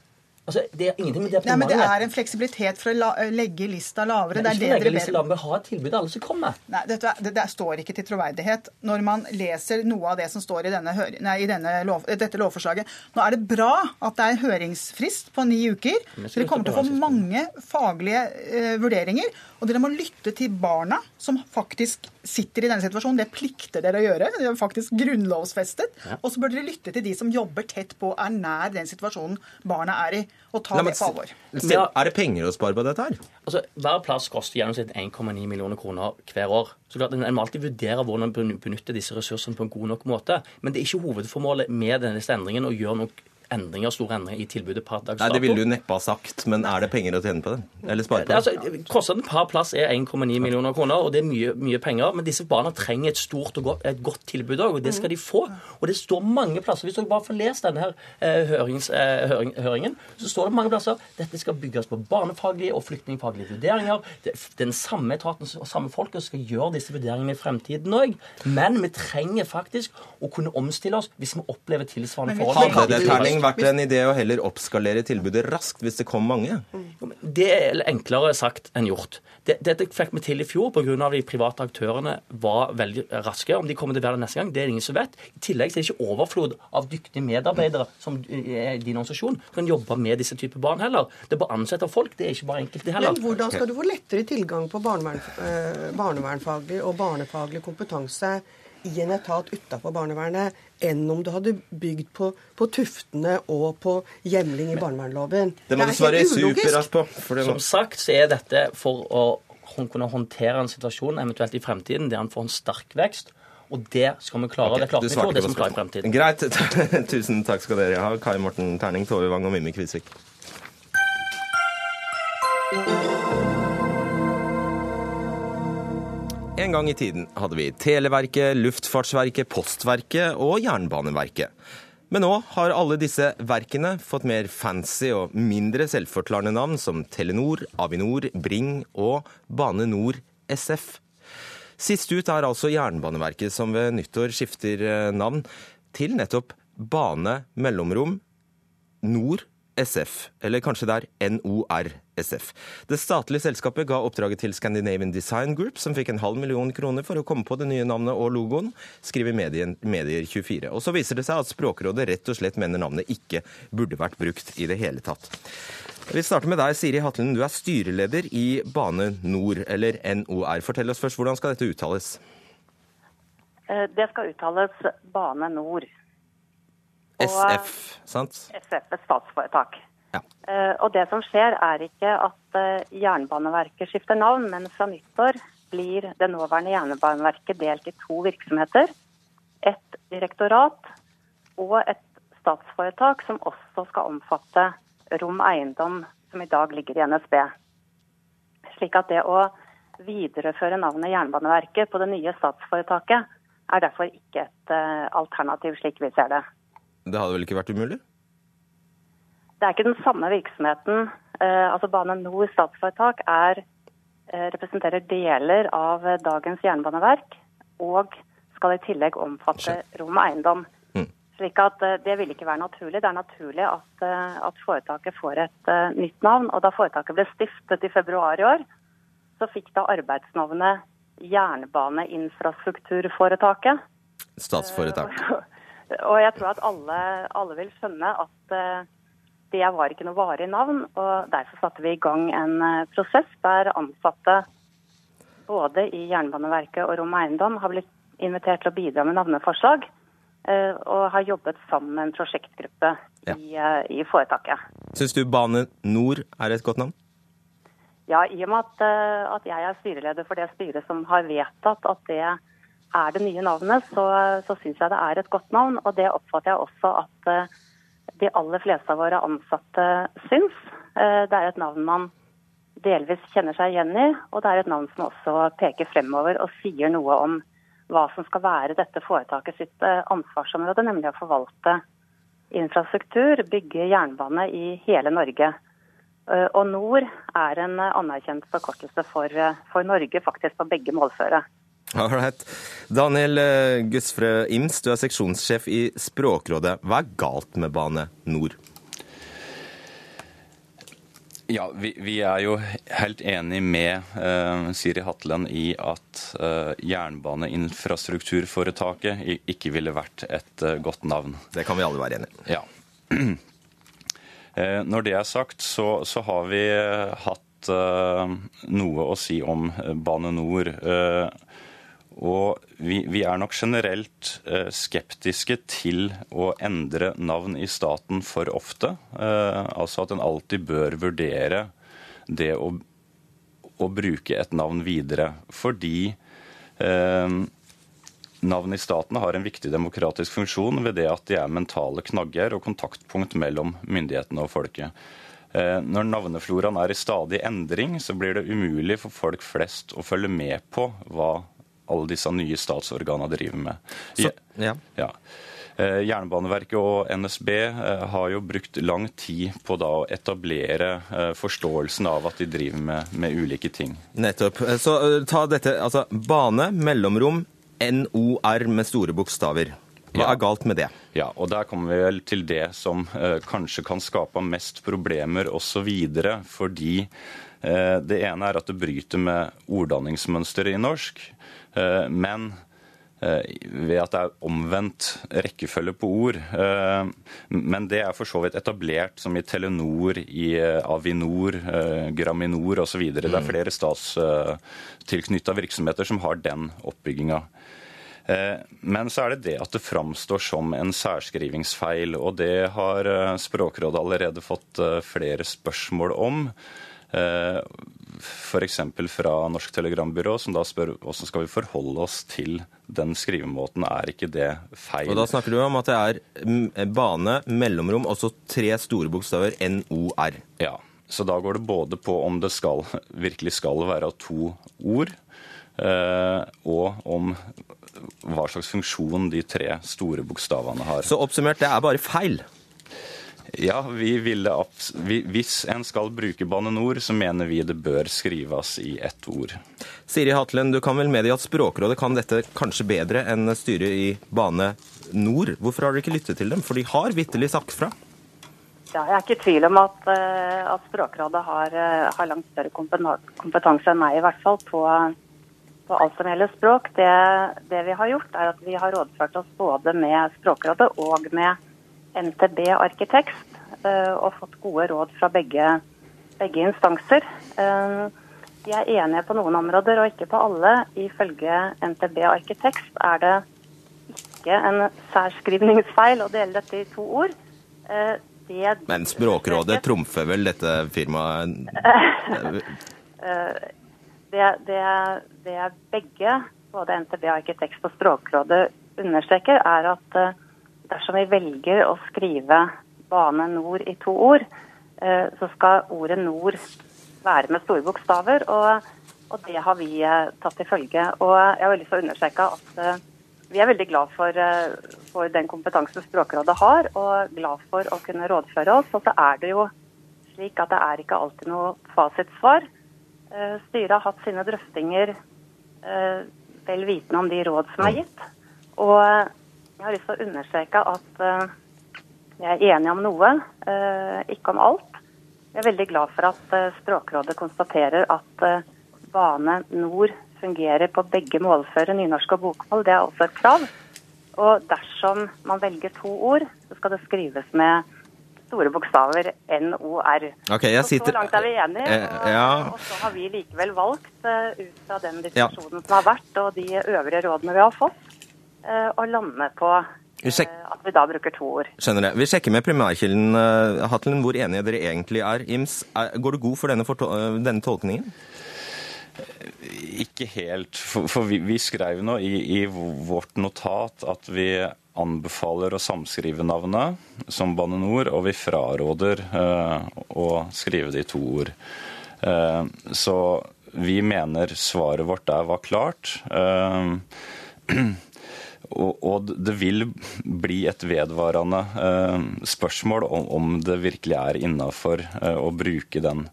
Altså, det er ingenting med det Nei, men Det er en fleksibilitet for å la, legge lista lavere. Nei, det er det dere ber om. Ha et tilbud alle som kommer. Nei, dette, det, det, står ikke til troverdighet når man leser noe av det som står i, denne, nei, i denne lov, dette lovforslaget. Nå er det bra at det er høringsfrist på ni uker. Dere kommer til å få mange faglige uh, vurderinger. Og dere må lytte til barna som faktisk sitter i denne situasjonen. Det plikter dere å gjøre. Det er faktisk grunnlovsfestet. Ja. Og så bør dere lytte til de som jobber tett på, er nær den situasjonen barna er i og ta det på alvor. Er det penger å spare på dette her? Altså, Hver plass koster gjennomsnitt 1,9 millioner kroner hver år. Så klart, En må alltid vurdere hvordan man benytter disse ressursene på en god nok måte. Men det er ikke hovedformålet med denne endringen å gjøre noe endringer, store endringer i tilbudet per dags Nei, Det ville du neppe ha sagt, men er det penger å tjene på det? Eller spare på det? Altså, Kostnaden per plass er 1,9 millioner kroner, og det er mye, mye, penger. Men disse barna trenger et stort og godt, et godt tilbud òg, og det skal de få. Og det står mange plasser. Hvis dere bare får lest denne her, eh, hørings, eh, høring, høringen, så står det mange plasser dette skal bygges på barnefaglige og flyktningfaglige vurderinger. Det, den samme etaten og samme folket skal gjøre disse vurderingene i fremtiden òg. Men vi trenger faktisk å kunne omstille oss hvis vi opplever tilsvarende forhold. Hadde det Terning, vært en idé å heller oppskalere tilbudet raskt hvis det kom mange? Det er enklere sagt enn gjort. Dette fikk vi til i fjor pga. de private aktørene var veldig raske. Om de kommer til å være det neste gang, det er det ingen som vet. I tillegg er det ikke overflod av dyktige medarbeidere som er din organisasjon kan jobbe med disse typer barn heller. Det er bare å ansette folk. Det er ikke bare enkelte heller. Men hvordan skal du få lettere tilgang på barnevern, eh, barnevernfaglig og barnefaglig kompetanse i en etat utafor barnevernet enn om du hadde bygd på, på tuftene og på hjemling i barnevernloven. Det må du svare superraskt på. Som sagt så er dette for å kunne håndtere en situasjon eventuelt i fremtiden der en får en sterk vekst. Og det skal vi klare. Okay, det klarte vi for, det skal vi klare i fremtiden. Greit. Tusen takk skal dere ha, Kai Morten Terning, Tove Wang og Mimmi Kvisvik. En gang i tiden hadde vi Televerket, Luftfartsverket, Postverket og Jernbaneverket. Men nå har alle disse verkene fått mer fancy og mindre selvforklarende navn som Telenor, Avinor, Bring og Bane Nor SF. Sist ut er altså Jernbaneverket, som ved nyttår skifter eh, navn til nettopp Bane Mellomrom Nor SF, eller kanskje det er NORSF. Det statlige selskapet ga oppdraget til Scandinavian Design Group, som fikk en halv million kroner for å komme på det nye navnet og logoen, skriver Medier24. Og så viser det seg at Språkrådet rett og slett mener navnet ikke burde vært brukt i det hele tatt. Vi starter med deg, Siri Hatlen. Du er styreleder i Bane NOR, eller NOR. Fortell oss først, hvordan skal dette uttales? Eh, det skal uttales Bane NOR. SF, sant? SF er statsforetak. Ja. Uh, og det som skjer, er ikke at uh, Jernbaneverket skifter navn, men fra nyttår blir det nåværende Jernbaneverket delt i to virksomheter. Et direktorat og et statsforetak som også skal omfatte Rom Eiendom, som i dag ligger i NSB. Slik at det å videreføre navnet Jernbaneverket på det nye statsforetaket er derfor ikke et alternativ, slik vi ser det. Det hadde vel ikke vært umulig? Det er ikke den samme virksomheten. Eh, altså Bane NOR statsforetak er, eh, representerer deler av dagens jernbaneverk og skal i tillegg omfatte rom og eiendom. Mm. Slik at eh, Det vil ikke være naturlig. Det er naturlig at, at foretaket får et uh, nytt navn. og Da foretaket ble stiftet i februar i år, så fikk da arbeidsnavnet Jernbaneinfrastrukturforetaket. Statsforetak. Uh, Og jeg tror at alle, alle vil skjønne at uh, det var ikke noe varig navn. og Derfor satte vi i gang en uh, prosess der ansatte både i Jernbaneverket og Rom Eiendom har blitt invitert til å bidra med navneforslag. Uh, og har jobbet sammen med en prosjektgruppe ja. i, i, foretaket. Syns du Bane Nor er et godt navn? Ja, i og med at, at jeg er styreleder for det styret som har vedtatt at det er det nye navnet, så, så syns jeg det er et godt navn. Og det oppfatter jeg også at uh, de aller fleste av våre ansatte syns. Uh, det er et navn man delvis kjenner seg igjen i, og det er et navn som også peker fremover og sier noe om hva som skal være dette foretaket sitt uh, ansvarsområde, nemlig å forvalte infrastruktur, bygge jernbane i hele Norge. Og NOR er en anerkjent forkortelse for, for Norge, faktisk på begge målføre. Alright. Daniel Gussfrø Ims, du er seksjonssjef i Språkrådet. Hva er galt med Bane NOR? Ja, vi, vi, er jo helt enig med uh, Siri Hatlen i at uh, Jernbaneinfrastrukturforetaket ikke ville vært et uh, godt navn. Det kan vi alle være enig i. Ja. Når det er sagt, så, så har vi hatt noe å si om Bane NOR. Og vi, vi, er nok generelt eh, skeptiske til å endre navn i staten for ofte. Eh, altså at en alltid bør vurdere det å, å bruke et navn videre. Fordi eh, navn i staten har en viktig demokratisk funksjon ved det at de er mentale knagger og kontaktpunkt mellom myndighetene og folket. Eh, når navnefloraen er i stadig endring, så blir det umulig for folk flest å følge med på hva alle disse nye statsorganene driver med. Så, ja. Ja. Eh, Jernbaneverket og NSB eh, har jo brukt lang tid på å etablere forståelsen av at de driver med, med ulike ting. Nettopp. Så ta dette, altså bane, mellomrom, NOR med store bokstaver. Hva er galt med det? Ja, og Der kommer vi vel til det som eh, kanskje kan skape mest problemer osv. Fordi eh, det ene er at det bryter med orddanningsmønsteret i norsk. Eh, men eh, ved at det er omvendt rekkefølge på ord. Eh, men det er for så vidt etablert som i Telenor, i Avinor, Graminor osv. Det er mm. flere statstilknytta virksomheter som har den oppbygginga. Men så er det det at det framstår som en særskrivingsfeil. Og det har Språkrådet allerede fått flere spørsmål om. F.eks. fra Norsk Telegrambyrå, som da spør hvordan skal vi forholde oss til den skrivemåten. Er ikke det feil? Og Da snakker du om at det er bane, mellomrom, også tre store bokstaver, NOR. Ja. Så da går det både på om det skal, virkelig skal være to ord, og om hva slags funksjon de tre store bokstavene har. Så oppsummert, det er bare feil? Ja, vi ville, Hvis en skal bruke Bane NOR, så mener vi det bør skrives i ett ord. Siri Hatlen, du kan vel medgi at Språkrådet kan dette kanskje bedre enn styret i Bane NOR. Hvorfor har dere ikke lyttet til dem? For de har vitterlig sagt fra. Ja, jeg er ikke i tvil om at, eh, at Språkrådet har, eh, har, langt større kompetanse enn meg, i hvert fall, på, på alt som gjelder språk. Det, det, vi har gjort, er at vi har rådført oss både med Språkrådet og med NTB Arkitekst, eh, og fått gode råd fra begge, begge instanser. Eh, de er enige på noen områder og ikke på alle. Ifølge NTB Arkitekst er det ikke en særskrivningsfeil å dele dette i to ord. Eh, det, Men Språkrådet trumfer vel dette firmaet? det, det, det begge, både NTB Arkitekt og Språkrådet, understreker, er at dersom vi velger å skrive Bane Nord i to ord, eh, så skal ordet nord være med store bokstaver. Og, og det har vi eh, tatt til følge. Og jeg har lyst til å understreke at vi er veldig glad for, for, den kompetansen Språkrådet har, og glad for å kunne rådføre oss. Og så er det jo slik at det er ikke alltid noe fasitsvar. Eh, styret har hatt sine drøftinger eh, vel vitende om de råd som er gitt. Og jeg har lyst til å understreke at vi jeg er enig om noe, ikke om alt. Jeg er veldig glad for at Språkrådet konstaterer at Bane Nor fungerer på begge målføre, nynorsk og bokmål. Det er også et krav. Og dersom man velger to ord, så skal det skrives med store bokstaver NOR. Okay, sitter... Så langt er vi enige. Og, ja. og, så har vi likevel valgt, ut fra den diskusjonen ja. som har vært og de øvrige rådene vi har fått, å lande på uh, at vi da bruker to ord. Skjønner det. Vi sjekker med primærkilden, Hatlen, hvor enige dere egentlig er. Ims, går du god for denne, for denne tolkningen? Ikke helt. For, for vi, vi, skrev nå i, i, vårt notat at vi anbefaler å samskrive navnet som Bane NOR, og vi fraråder uh, å skrive det i to ord. Uh, så vi mener svaret vårt der var klart. Uh, og, det vil bli et vedvarende spørsmål om, det virkelig er innafor å bruke den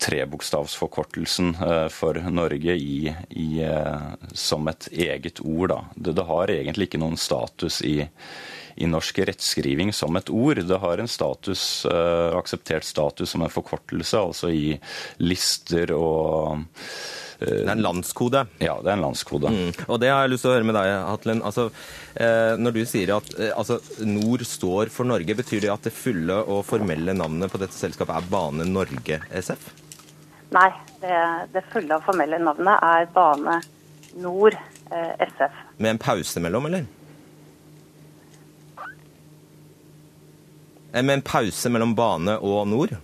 trebokstavsforkortelsen eh, for Norge i, i, eh, som et eget ord. Det, det, har egentlig ikke noen status i, i norsk rettskriving som et ord. Det har en status, akseptert status som en forkortelse, altså i lister og det er en landskode? Ja, det er en landskode. Mm. Og det har jeg lyst til å høre med deg, Hatlen. Altså, eh, når du sier at eh, altså, Nord står for Norge, betyr det at det fulle og formelle navnet på dette selskapet er Bane Norge SF? Nei, det, det fulle og formelle navnet er Bane Nord eh, SF. Med en pause mellom, eller? Eh, med en pause mellom Bane og Nord?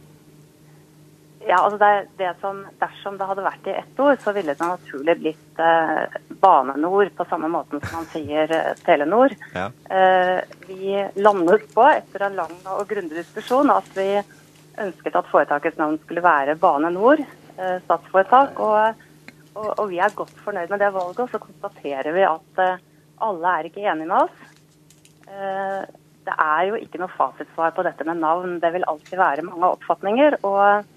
Ja, altså det, det som, Dersom det hadde vært i ett ord, så ville det naturlig blitt eh, Bane Nor, på samme måten som man sier eh, Telenor. Ja. Eh, vi landet på, etter en lang og grundig diskusjon, at vi ønsket at foretakets navn skulle være Bane Nor, eh, statsforetak. Og, og, og vi er godt fornøyd med det valget. Og så konstaterer vi at eh, alle er ikke enige med oss. Eh, det er jo ikke noe fasitsvar på dette med navn. Det vil alltid være mange oppfatninger. og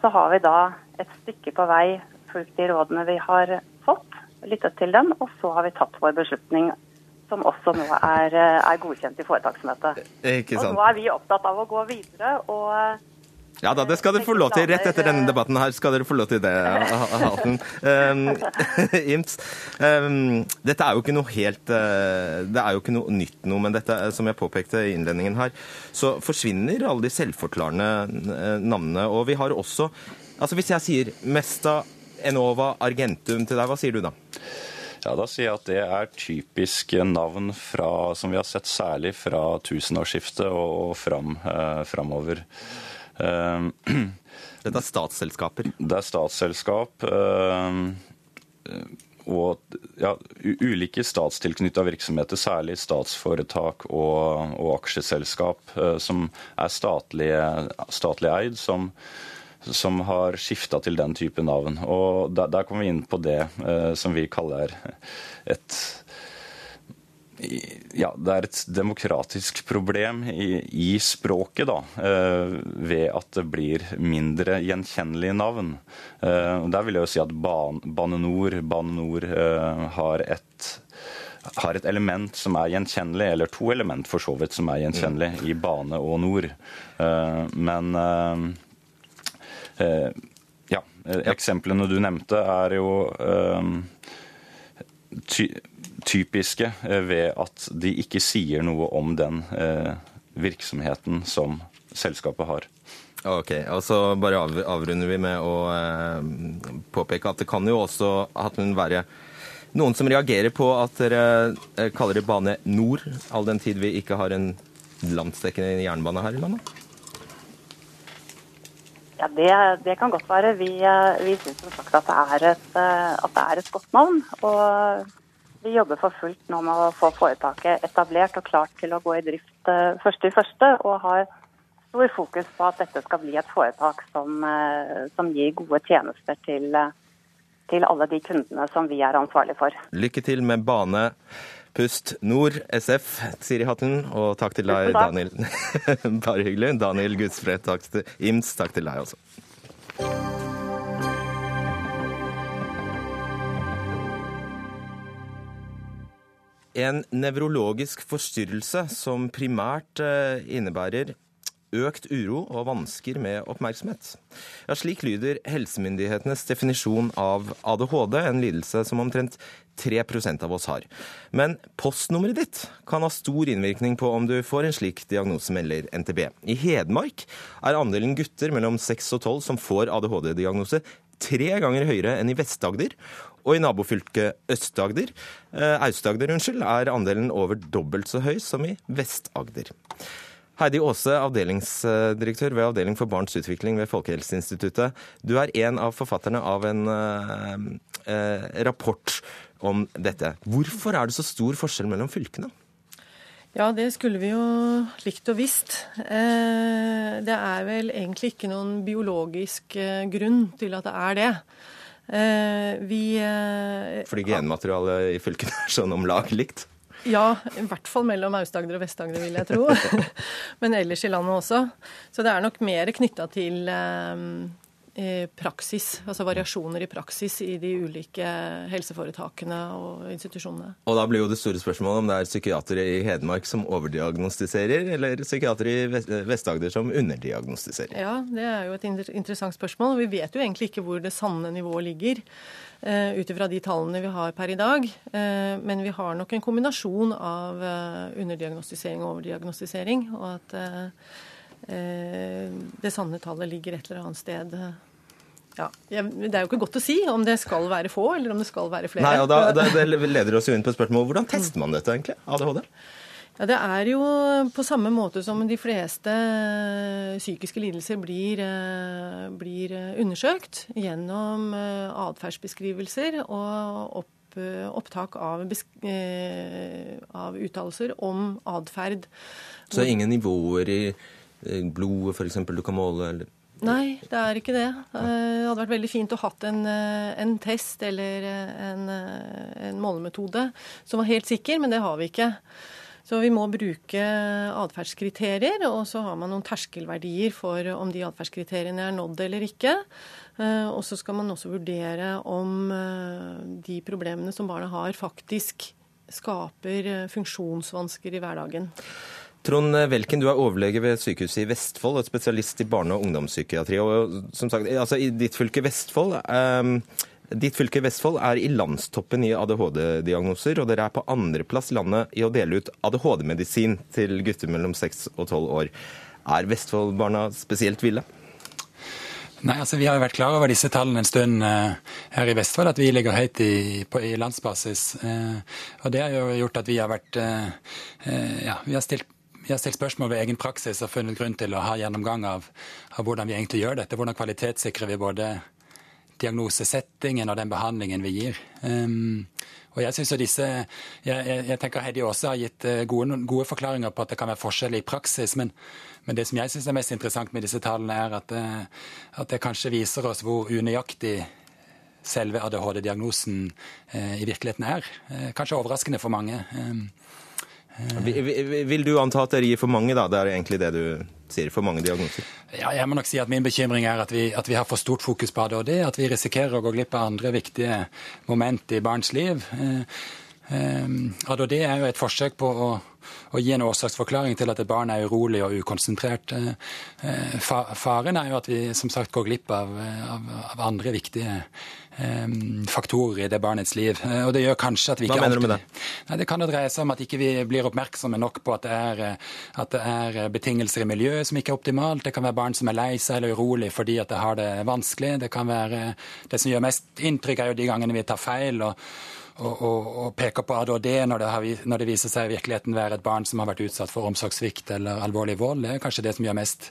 så har vi da et stykke på vei fulgt de rådene vi har fått, lyttet til dem, og så har vi tatt vår beslutning, som også nå er, eh, er godkjent i foretaksmøtet. Ikke Og nå er vi opptatt av å gå videre og Ja da, det skal dere få lov til. Rett etter denne debatten her skal dere få lov til det, Halten. Um, um, dette er jo ikke noe helt uh, Det er jo ikke noe nytt noe, men dette, uh, som jeg påpekte i innledningen her, så forsvinner alle de selvforklarende uh, navnene. Og vi har også Altså hvis jeg sier Mesta, Enova, Argentum til deg, hva sier du da? Ja, Da sier jeg at det er typiske navn fra, som vi har sett særlig fra tusenårsskiftet og, og fram, eh, framover. Eh, Dette er statsselskaper. Det er statsselskap. eh, og ja, ulike statstilknytta virksomheter, særlig statsforetak og, og aksjeselskap eh, som er statlig, statlig eid, som, som har skifta til den type navn. Og der, der kommer vi inn på det som vi kaller et ja, det er et demokratisk problem i, i språket, da, eh, ved at det blir mindre gjenkjennelige navn. Eh, og der vil jeg jo si at ban, Bane Nor, Bane Nor eh, har et har et element som er gjenkjennelig, eller to element for så vidt som er gjenkjennelig, i bane og nord. Eh, men eh, eh, ja, eksemplene du nevnte er jo ty typiske eh, ved at de ikke sier noe om den eh, virksomheten som selskapet har. Ok, og så bare avrunder vi med å eh, påpeke at det kan jo også at hun være noen som reagerer på at dere kaller det Bane Nor, all den tid vi ikke har en landsdekkende jernbane her i landet? Ja, det, det kan godt være. Vi, vi syns som sagt at det, er et, at det er et godt navn. Og vi jobber for fullt nå med å få foretaket etablert og klart til å gå i drift eh, første i første. Og har stor fokus på at dette skal bli et foretak som, eh, som gir gode tjenester til, eh, til alle de kundene som vi er ansvarlig for. Lykke til med Bane Pust Nord SF, Siri Hatten, og takk til deg, Daniel. Bare hyggelig. Daniel Gudsfred, takk til Ims, takk til deg også. En nevrologisk forstyrrelse som primært eh, innebærer økt uro og vansker med oppmerksomhet. Ja, slik lyder helsemyndighetenes definisjon av ADHD, en lidelse som omtrent 3% av oss har. Men postnummeret ditt kan ha stor innvirkning på om du får en slik diagnose, melder NTB. I Hedmark er andelen gutter mellom 6 og 12 som får ADHD-diagnose tre ganger høyere enn i Vest-Agder. Og i nabofylket Øst-Agder, eh, Aust-Agder, unnskyld, er andelen over dobbelt så høy som i Vest-Agder. Heidi Aase, avdelingsdirektør ved Avdeling for barns utvikling ved Folkehelseinstituttet. Du er en av forfatterne av en eh, eh, rapport om dette. Hvorfor er det så stor forskjell mellom fylkene? Ja, det skulle vi jo likt og visst. Eh, det er vel egentlig ikke noen biologisk eh, grunn til at det er det. Eh, vi eh, Fordi genmaterialet i fylkene er sånn om lag likt? Ja, i hvert fall mellom Aust-Agder og Vest-Agder, vil jeg tro. Men ellers i landet også. Så det er nok mer knytta til eh, praksis, altså variasjoner i praksis i de ulike helseforetakene og institusjonene. Og da blir jo det store spørsmålet om det er psykiatere i Hedmark som overdiagnostiserer, eller psykiatere i Vest- Vest-Agder som underdiagnostiserer. Ja, det er jo et interessant spørsmål. Vi vet jo egentlig ikke hvor det sanne nivået ligger. Uh, Ut ifra de tallene vi har per i dag. Eh, men vi har nok en kombinasjon av eh, underdiagnostisering og overdiagnostisering. Og at eh, eh, det sanne tallet ligger et eller annet sted. Ja, Det er jo ikke godt å si om det skal være få, eller om det skal være flere. Nei, og da, da, Det leder oss jo inn på spørsmål. hvordan tester man dette egentlig? ADHD? Ja, Det er jo på samme måte som de fleste psykiske lidelser blir, blir undersøkt gjennom atferdsbeskrivelser og opp opptak av, av uttalelser om atferd. Så ingen nivåer i blodet f.eks. du kan måle? eller? Nei, det er ikke det. Det hadde vært veldig fint å hatt en, en test eller en, en, målemetode som var helt sikker, men det har vi ikke. Så vi må bruke atferdskriterier, og så har man noen terskelverdier for om de atferdskriteriene er nådd eller ikke. Og så skal man også vurdere om de problemene som barna har, faktisk skaper funksjonsvansker i hverdagen. Trond Welken, du er overlege ved sykehuset i Vestfold og spesialist i barne- og ungdomspsykiatri. Og som sagt, altså I ditt fylke Vestfold um, Ditt fylke Vestfold er i landstoppen i ADHD-diagnoser, og dere er på andreplass i landet i å dele ut ADHD-medisin til gutter mellom 6 og 12 år. Er Vestfold-barna spesielt ville? Nei, altså Vi har jo vært klar over disse tallene en stund uh, her i Vestfold, at vi ligger høyt i, på, i landsbasis. Uh, og Det har jo gjort at vi har vært uh, ja, vi har stilt vi har stilt spørsmål ved egen praksis og funnet grunn til å ha gjennomgang av, av hvordan vi egentlig gjør dette. Hvordan kvalitetssikrer vi både diagnosesettingen og den behandlingen vi gir. Um, og jeg synes disse, jeg, jeg, jeg, tenker Heidi også har gitt gode, gode, forklaringer på at det kan være forskjell i praksis. Men, men det som jeg syns er mest interessant med disse tallene, er at, at det kanskje viser oss hvor unøyaktig selve ADHD-diagnosen eh, i virkeligheten er. Eh, kanskje overraskende for mange. Um, vil du anta at dere gir for mange, da? Det er egentlig det du sier, for mange diagnoser? Ja, jeg må nok si at Min bekymring er at vi, at vi har for stort fokus på ADHD. At vi risikerer å gå glipp av andre viktige moment i barns liv. Eh, eh, ADHD er jo et forsøk på å, å gi en årsaksforklaring til at et barn er urolig og ukonsentrert. Eh, faren er jo at vi som sagt går glipp av, av, av andre viktige faktorer i det barnets liv. Og det gjør kanskje at vi ikke Hva mener du med det? Nei, det kan jo dreie seg om at ikke vi blir oppmerksomme nok på at det, er, at det er betingelser i miljøet som ikke er optimalt. Det kan være barn som er lei seg eller urolig fordi at det har det vanskelig. Det kan være Det som gjør mest inntrykk, er jo de gangene vi tar feil. og og, og, og, peker på ADHD når det, har, når det, viser seg i virkeligheten være et barn som har vært utsatt for omsorgssvikt eller alvorlig vold. Det er kanskje det som gjør mest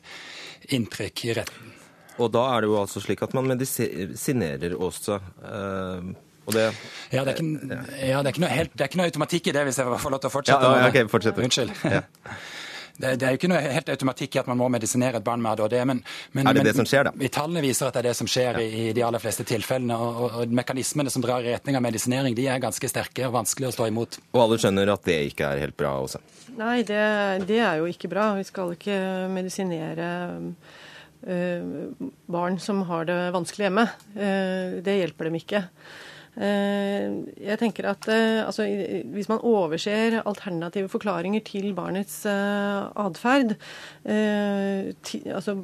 inntrykk i retten. Og da er det jo altså slik at man medisinerer også. Uh, og det Ja, det er ikke, ja, det er ikke, noe, helt, det er ikke noe automatikk i det, hvis jeg får lov til å fortsette. Ja, ja, okay, fortsett. Unnskyld. Ja. Det, det, er jo ikke noe helt automatikk i at man må medisinere et barn med ADHD. Men, men, er det men, det som skjer, da? I Tallene viser at det er det som skjer i, i de aller fleste tilfellene. Og, og, og, mekanismene som drar i retning av medisinering, de er ganske sterke og vanskelig å stå imot. Og alle skjønner at det ikke er helt bra også? Nei, det, det er jo ikke bra. Vi skal ikke medisinere barn som har det vanskelig hjemme. Det hjelper dem ikke. Jeg tenker at altså, Hvis man overser alternative forklaringer til barnets atferd, altså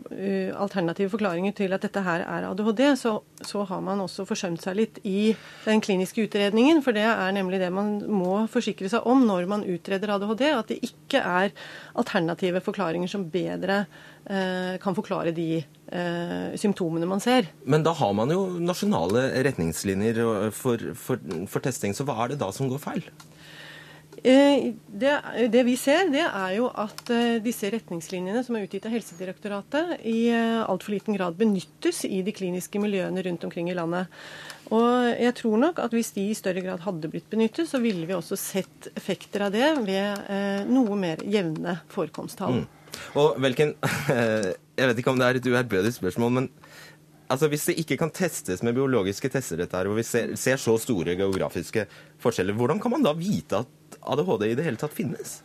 alternative forklaringer til at dette her er ADHD, så, så, har man også forsømt seg litt i den kliniske utredningen. For det er nemlig det man må forsikre seg om når man utreder ADHD, at det ikke er alternative forklaringer som bedre kan forklare de eh, symptomene man ser. Men da har man jo nasjonale retningslinjer for, for, for, testing, så hva er det da som går feil? Eh, det, det, vi ser, det er jo at eh, disse retningslinjene som er utgitt av Helsedirektoratet, i eh, altfor liten grad benyttes i de kliniske miljøene rundt omkring i landet. Og jeg tror nok at hvis de i større grad hadde blitt benyttet, så ville vi også sett effekter av det ved eh, noe mer jevne forekomsttall. Mm. Og Velken, jeg vet ikke om det er et uærbødig spørsmål, men altså, hvis det ikke kan testes med biologiske tester, dette her, og vi ser, ser så store geografiske forskjeller, hvordan kan man da vite at ADHD i det hele tatt finnes?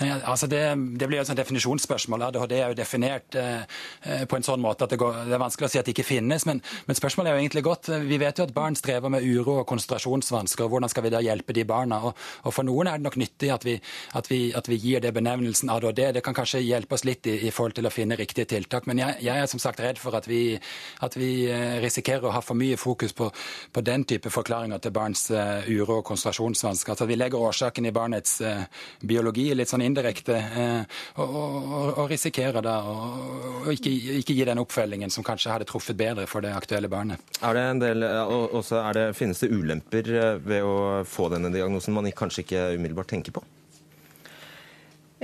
Nei, altså det, det, blir et sånt definisjonsspørsmål. ADHD er jo definert eh, på en sånn måte at det, går, det, er vanskelig å si at det ikke finnes. Men, men, spørsmålet er jo egentlig godt. Vi vet jo at barn strever med uro og konsentrasjonsvansker. og Hvordan skal vi da hjelpe de barna? Og, og For noen er det nok nyttig at vi, at, vi, at vi, gir det benevnelsen ADHD. Det kan kanskje hjelpe oss litt i, i forhold til å finne riktige tiltak. Men jeg, jeg, er som sagt redd for at vi, at vi eh, risikerer å ha for mye fokus på, på den type forklaringer til barns uh, uro og konsentrasjonsvansker. Altså Vi legger årsaken i barnets uh, biologi litt sånn indirekte, eh, og, og, og risikerer da å ikke, ikke, gi den oppfølgingen som kanskje hadde truffet bedre for det aktuelle barnet. Er det en del, også er det, Finnes det ulemper ved å få denne diagnosen man kanskje ikke umiddelbart tenker på?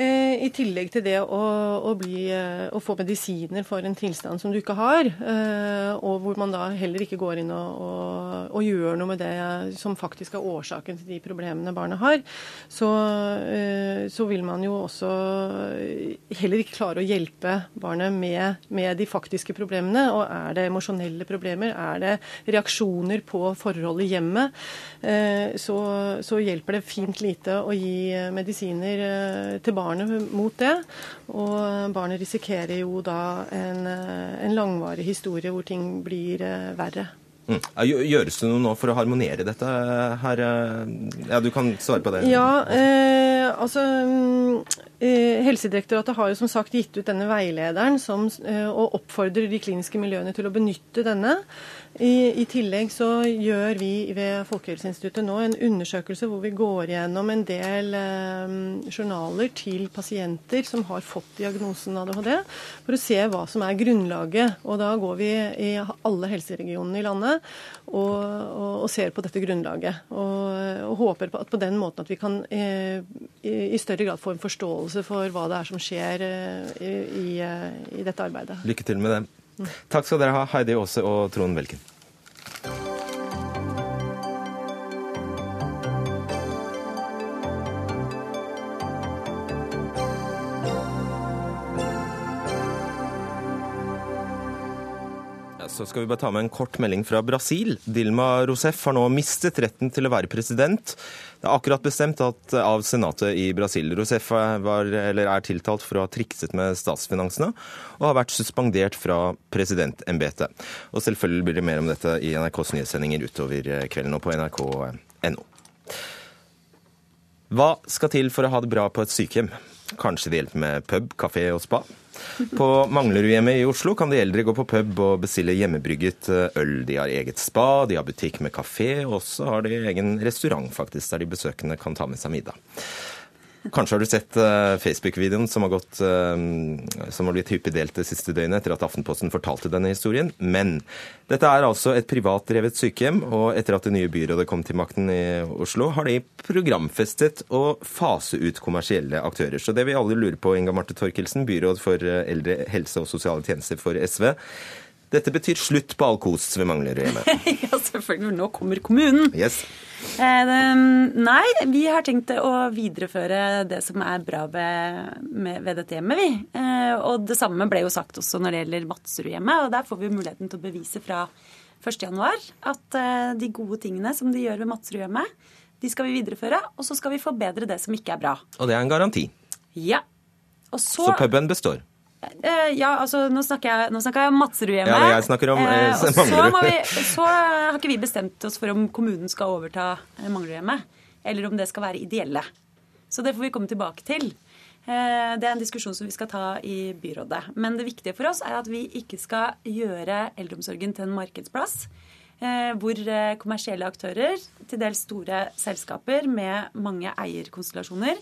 I tillegg til det å, å, bli, å, få medisiner for en tilstand som du ikke har, og hvor man da heller ikke går inn og, og, og gjør noe med det som faktisk er årsaken til de problemene barnet har, så, så vil man jo også heller ikke klare å hjelpe barnet med, med de faktiske problemene. Og er det emosjonelle problemer, er det reaksjoner på forhold i hjemmet, så, så hjelper det fint lite å gi medisiner til til barnet mot det. Og barnet risikerer jo da en, eh, en langvarig historie hvor ting blir eh, verre. Mm. Gjøres det noe nå for å harmonere dette her? Ja, Du kan svare på det. Ja, eh, altså eh, Helsedirektoratet har jo som sagt gitt ut denne veilederen som, eh, og oppfordrer de kliniske miljøene til å benytte denne. I, I, tillegg så gjør vi ved Folkehelseinstituttet nå en undersøkelse hvor vi går gjennom en del eh, journaler til pasienter som har fått diagnosen ADHD, for å se hva som er grunnlaget. Og da går vi i alle helseregionene i landet og, og, og ser på dette grunnlaget. Og, og håper på på den måten at vi kan eh, i, i, større grad få en forståelse for hva det er som skjer eh, i, i, i dette arbeidet. Lykke til med det. Takk skal dere ha, Heidi Aase og Trond Velken. Så skal vi bare ta med en kort melding fra Brasil. Dilma Rousef har nå mistet retten til å være president. Det er akkurat bestemt at av senatet i Brasil. Rousef var, er tiltalt for å ha trikset med statsfinansene og har vært suspendert fra presidentembetet. Og selvfølgelig blir det mer om dette i NRKs nyhetssendinger utover kvelden og på nrk.no. Hva skal til for å ha det bra på et sykehjem? Kanskje det hjelper med pub, kafé og spa? På Manglerudhjemmet i Oslo kan de eldre gå på pub og bestille hjemmebrygget eh, øl. De har eget spa, de har butikk med kafé, og så har de egen restaurant faktisk, der de besøkende kan ta med seg middag. Kanskje har du sett uh, Facebook-videoen som, uh, som har blitt hyppig delt det siste døgnet etter at Aftenposten fortalte denne historien. Men dette er altså et privatdrevet sykehjem, og etter at det nye byrådet kom til makten i Oslo, har de programfestet å fase ut kommersielle aktører. Så det vi alle lurer på, Inga Marte Torkelsen, byråd for eh, eldre, helse og sosiale tjenester for SV. Dette betyr slutt på all kos ved Manglerudhjemmet. ja, selvfølgelig. Nå kommer kommunen. Yes. Eh, nei, vi har tenkt å videreføre det som er bra ved, med, ved dette hjemmet, vi. Eh, og det samme ble jo sagt også når det gjelder Madserudhjemmet. Og der får vi muligheten til å bevise fra 1.1 at eh, de gode tingene som de gjør ved Madserudhjemmet, de skal vi videreføre. Og så skal vi forbedre det som ikke er bra. Og det er en garanti. Ja. Så, så puben består? Eh, ja, altså nå snakker jeg, nå snakker jeg om Madserudhjemmet. Ja, jeg snakker om eh, eh så, vi, så, har ikke vi bestemt oss for om kommunen skal overta eh, Manglerudhjemmet, eller om det skal være ideelle. Så det får vi komme tilbake til. Eh, det er en diskusjon som vi skal ta i byrådet. Men det viktige for oss er at vi ikke skal gjøre eldreomsorgen til en markedsplass. Eh, hvor kommersielle aktører, til dels store selskaper med mange eierkonstellasjoner,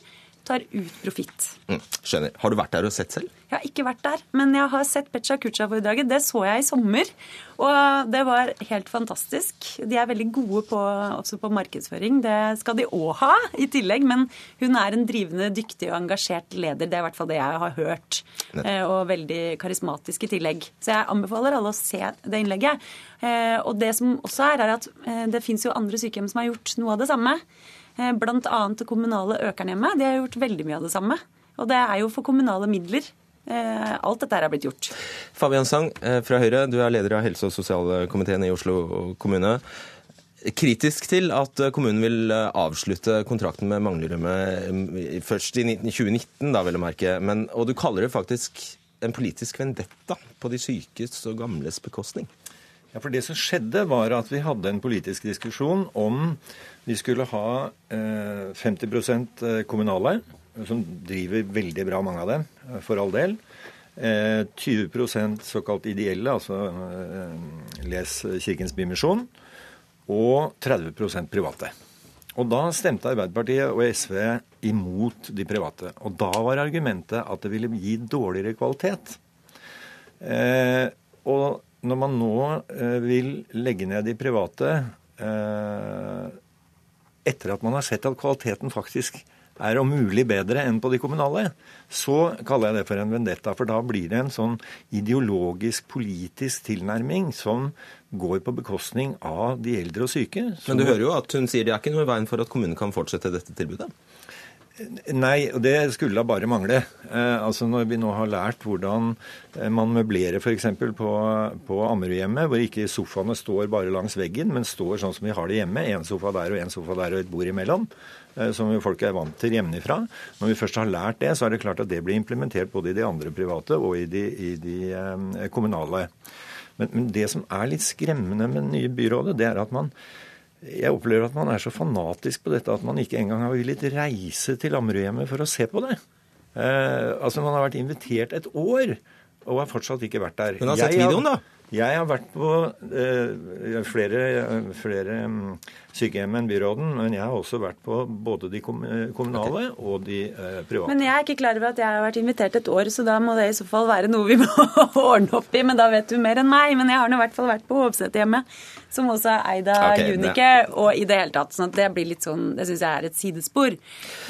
tar ut profitt. Mm, skjønner. Har du vært der og sett selv? Jeg har ikke vært der, men jeg har sett Pecha Kucha-foredraget. Det så jeg i sommer, og det var helt fantastisk. De er veldig gode på, også på markedsføring. Det skal de òg ha i tillegg, men hun er en drivende, dyktig og engasjert leder. Det er i hvert fall det jeg har hørt. Eh, og veldig karismatisk i tillegg. Så jeg anbefaler alle å se det innlegget. Eh, og det som også er, er at eh, det fins jo andre sykehjem som har gjort noe av det samme. Eh, Bl.a. det kommunale Økernhjemmet. De har gjort veldig mye av det samme. Og det er jo for kommunale midler. Eh, alt dette er blitt gjort. Fabian Sang eh, fra Høyre, du er leder av helse- og sosialkomiteen i Oslo kommune. Kritisk til at kommunen vil avslutte kontrakten med Manglerudmet først i 2019, da vel å merke. Men, og du kaller det faktisk en politisk vendetta på de sykes og gamles bekostning. Ja, for Det som skjedde, var at vi hadde en politisk diskusjon om vi skulle ha eh, 50 eh, kommunale, som driver veldig bra, mange av dem, eh, for all del. Eh, 20% såkalt ideelle, altså eh, les Kirkens Bymisjon. Og 30% private. Og da stemte Arbeiderpartiet og SV imot de private. Og da var argumentet at det ville gi dårligere kvalitet. Og når man nå eh, vil legge ned de private eh, etter at man har sett at kvaliteten faktisk er om mulig bedre enn på de kommunale, så kaller jeg det for en vendetta. For da blir det en sånn ideologisk, politisk tilnærming som går på bekostning av de eldre og syke. Men du hører jo at hun sier det er ikke noe i veien for at kommunen kan fortsette dette tilbudet? Nei, og det skulle da bare mangle. Eh, altså Når vi nå har lært hvordan eh, man møblerer f.eks. på, på Ammerudhjemmet, hvor ikke sofaene står bare langs veggen, men står sånn som vi har det hjemme, én sofa der og én sofa der og et bord imellom, eh, som jo folk er vant til hjemmefra. Når vi først har lært det, så er det klart at det blir implementert både i de andre private og i de, i de eh, kommunale. Men, men det som er litt skremmende med det nye byrådet, det er at man jeg opplever at man er så fanatisk på dette at man ikke engang har villet reise til Ammerudhjemmet for å se på det. Eh, altså Man har vært invitert et år og har fortsatt ikke vært der. Men har sett videoen, da? Jeg har vært på eh, flere, flere mm, sykehjem enn byråden, men jeg har også vært på både de kommunale og de eh, private. Men jeg er ikke klar over at jeg har vært invitert et år, så da må det i så fall være noe vi må ordne opp i. Men da vet du mer enn meg. Men jeg har nå i hvert fall vært på Hovseterhjemmet, som også er eid av okay, Unicare, og i det hele tatt. sånn at det blir litt sånn, det syns jeg er et sidespor.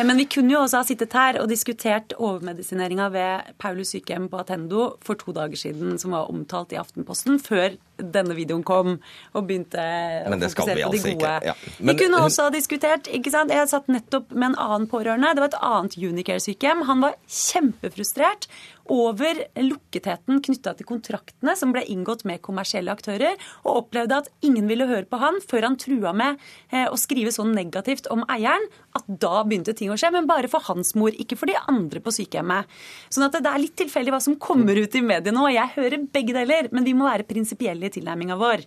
Men vi kunne jo også ha sittet her og diskutert overmedisineringa ved Paulus sykehjem på Attendo for to dager siden, som var omtalt i Aftenposten før denne videoen kom og begynte å fokusere på de altså gode. Ja. Men, vi kunne også ha diskutert ikke sant? Jeg satt nettopp med en annen pårørende. Det var et annet Unicare-sykehjem. Han var kjempefrustrert over lukketheten knytta til kontraktene som ble inngått med kommersielle aktører, og opplevde at ingen ville høre på han før han trua med eh, å skrive så negativt om eieren at da begynte ting å skje. Men bare for hans mor, ikke for de andre på sykehjemmet. Sånn at det er litt tilfeldig hva som kommer ut i mediene nå. Jeg hører begge deler, men vi må være prinsipielle i tilnærminga vår.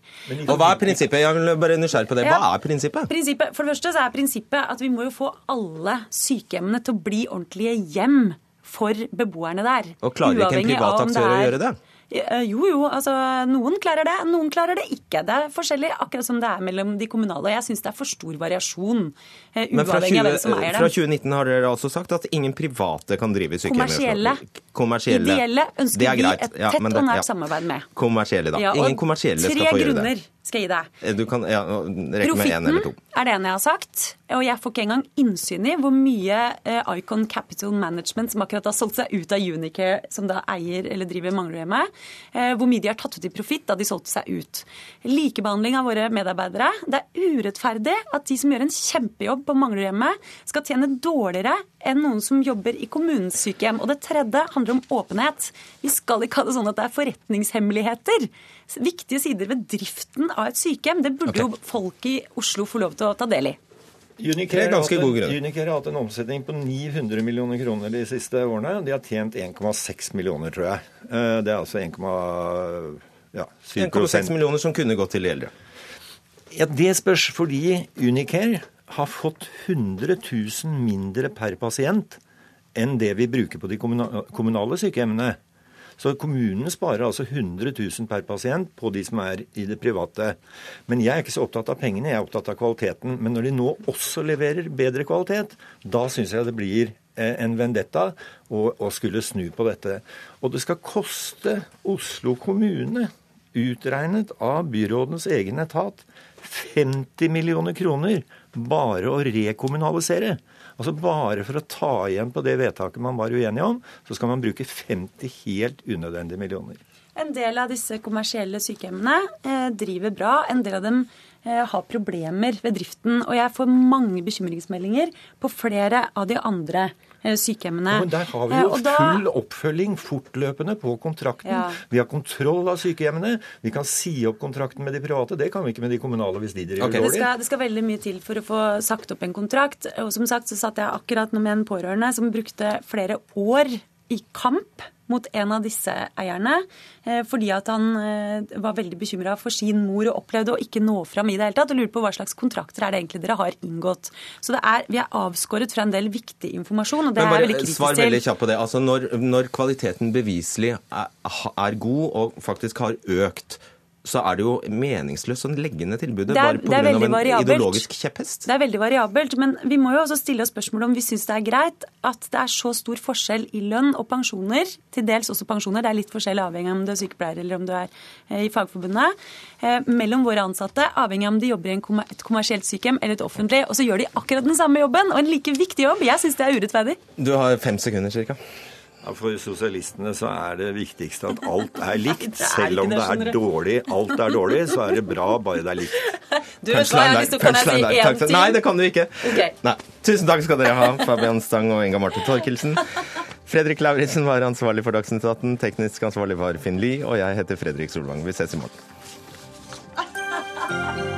Og hva er prinsippet? Jeg vil bare nysgjerrig på det. Hva er prinsippet? prinsippet? For det første så er prinsippet at vi må jo få alle sykehjemmene til å bli ordentlige hjem for beboerne der. Og klarer ikke en privat aktør å gjøre det? Eh, jo, jo. altså Noen klarer det, noen klarer det ikke. Det er forskjellig, akkurat som det er mellom de kommunale. Jeg syns det er for stor variasjon, uh, uavhengig 20, av hvem som eier dem. Fra 2019 har dere altså sagt at ingen private kan drive sykehjem. Kommersielle. kommersielle. Ideelle ønsker vi et tett ja, det, og nært ja. samarbeid med. Kommersielle, da. Ja, ingen kommersielle skal få gjøre det. Tre grunner skal jeg gi deg. Eh, du kan ja, rekke med én eller to. er det ene jeg har sagt. Og jeg får ikke engang innsyn i hvor mye eh, Icon Capital Management, som akkurat har solgt seg ut av Unicare, som da eier eller driver Manglerudhjemmet, eh, hvor mye de har tatt ut i profitt da de solgte seg ut. Likebehandling av våre medarbeidere. Det er urettferdig at de som gjør en kjempejobb på Manglerudhjemmet, skal tjene dårligere enn noen som jobber i kommunens sykehjem. Og det tredje handler om åpenhet. Vi skal ikke ha det sånn at det er forretningshemmeligheter viktige sider ved driften av et sykehjem. Det burde okay. jo folk i Oslo få lov til å ta del i. Unicare har hatt en omsetning på 900 millioner kroner de siste årene. De har tjent 1,6 millioner, tror jeg. Eh, det er altså 1,7 ja, 1,6 millioner som kunne gått til eldre. Ja, Det spørs fordi Unicare har fått 100 000 mindre per pasient enn det vi bruker på de kommunale sykehjemmene. Så kommunene sparer altså 100 000 per pasient på de som er i det private. Men jeg er ikke så opptatt av pengene, jeg er opptatt av kvaliteten. Men når de nå også leverer bedre kvalitet, da syns jeg det blir eh, en vendetta å skulle snu på dette. Og det skal koste Oslo kommune, utregnet av byrådens egen etat, 50 millioner kroner bare å rekommunalisere. Altså Bare for å ta igjen på det vedtaket man var uenig om, så skal man bruke 50 helt unødvendige millioner. En del av disse kommersielle sykehjemmene eh, driver bra. En del av dem eh, har problemer ved driften. Og jeg får mange bekymringsmeldinger på flere av de andre Eh, sykehjemmene. men der har vi jo da... full oppfølging fortløpende på kontrakten. Ja. Vi har kontroll av sykehjemmene. Vi kan si opp kontrakten med de private. Det kan vi ikke med de kommunale hvis de driver okay. dårlig. Det skal, det skal veldig mye til for å få sagt opp en kontrakt. Og som sagt så satt jeg akkurat nå med en pårørende som brukte flere år i kamp mot en av disse eierne eh, fordi at han eh, var veldig bekymra for sin mor og opplevde å ikke nå fram i det hele tatt, og lurer på hva slags kontrakter er det egentlig dere har inngått. Så er, vi er avskåret fra en del viktig informasjon, og det bare, er kritisk til. Svar veldig kjapt på det. Altså når, når kvaliteten beviselig er, er god og faktisk har økt så er det jo meningsløst å legge ned tilbudet er- bare pga. en variabelt. ideologisk kjepphest. Det er veldig variabelt, men vi må jo også stille oss spørsmål om vi syns det er greit at det er så stor forskjell i lønn og pensjoner, til dels også pensjoner, det er litt forskjell avhengig av om du er sykepleier eller om du er eh, i Fagforbundet, eh, mellom våre ansatte, avhengig av om de jobber i kommer et kommersielt sykehjem eller et offentlig, og så gjør de akkurat den samme jobben, og en like viktig jobb. Jeg syns det er urettferdig. Du har fem sekunder cirka. Ja, For sosialistene så er det viktigste at alt er likt. Selv om det, er dårlig, alt er dårlig, så er det bra bare det er likt. Du jeg si Punchline der. én Takk. ting. Nei, det kan du ikke. Okay. Nei. Tusen takk skal dere ha, Fabian Stang og Inga Marte Torkelsen. Fredrik Lauritzen var ansvarlig for Dagsnytt 18, teknisk ansvarlig var Finn Lie, og jeg heter Fredrik Solvang. Vi ses i morgen.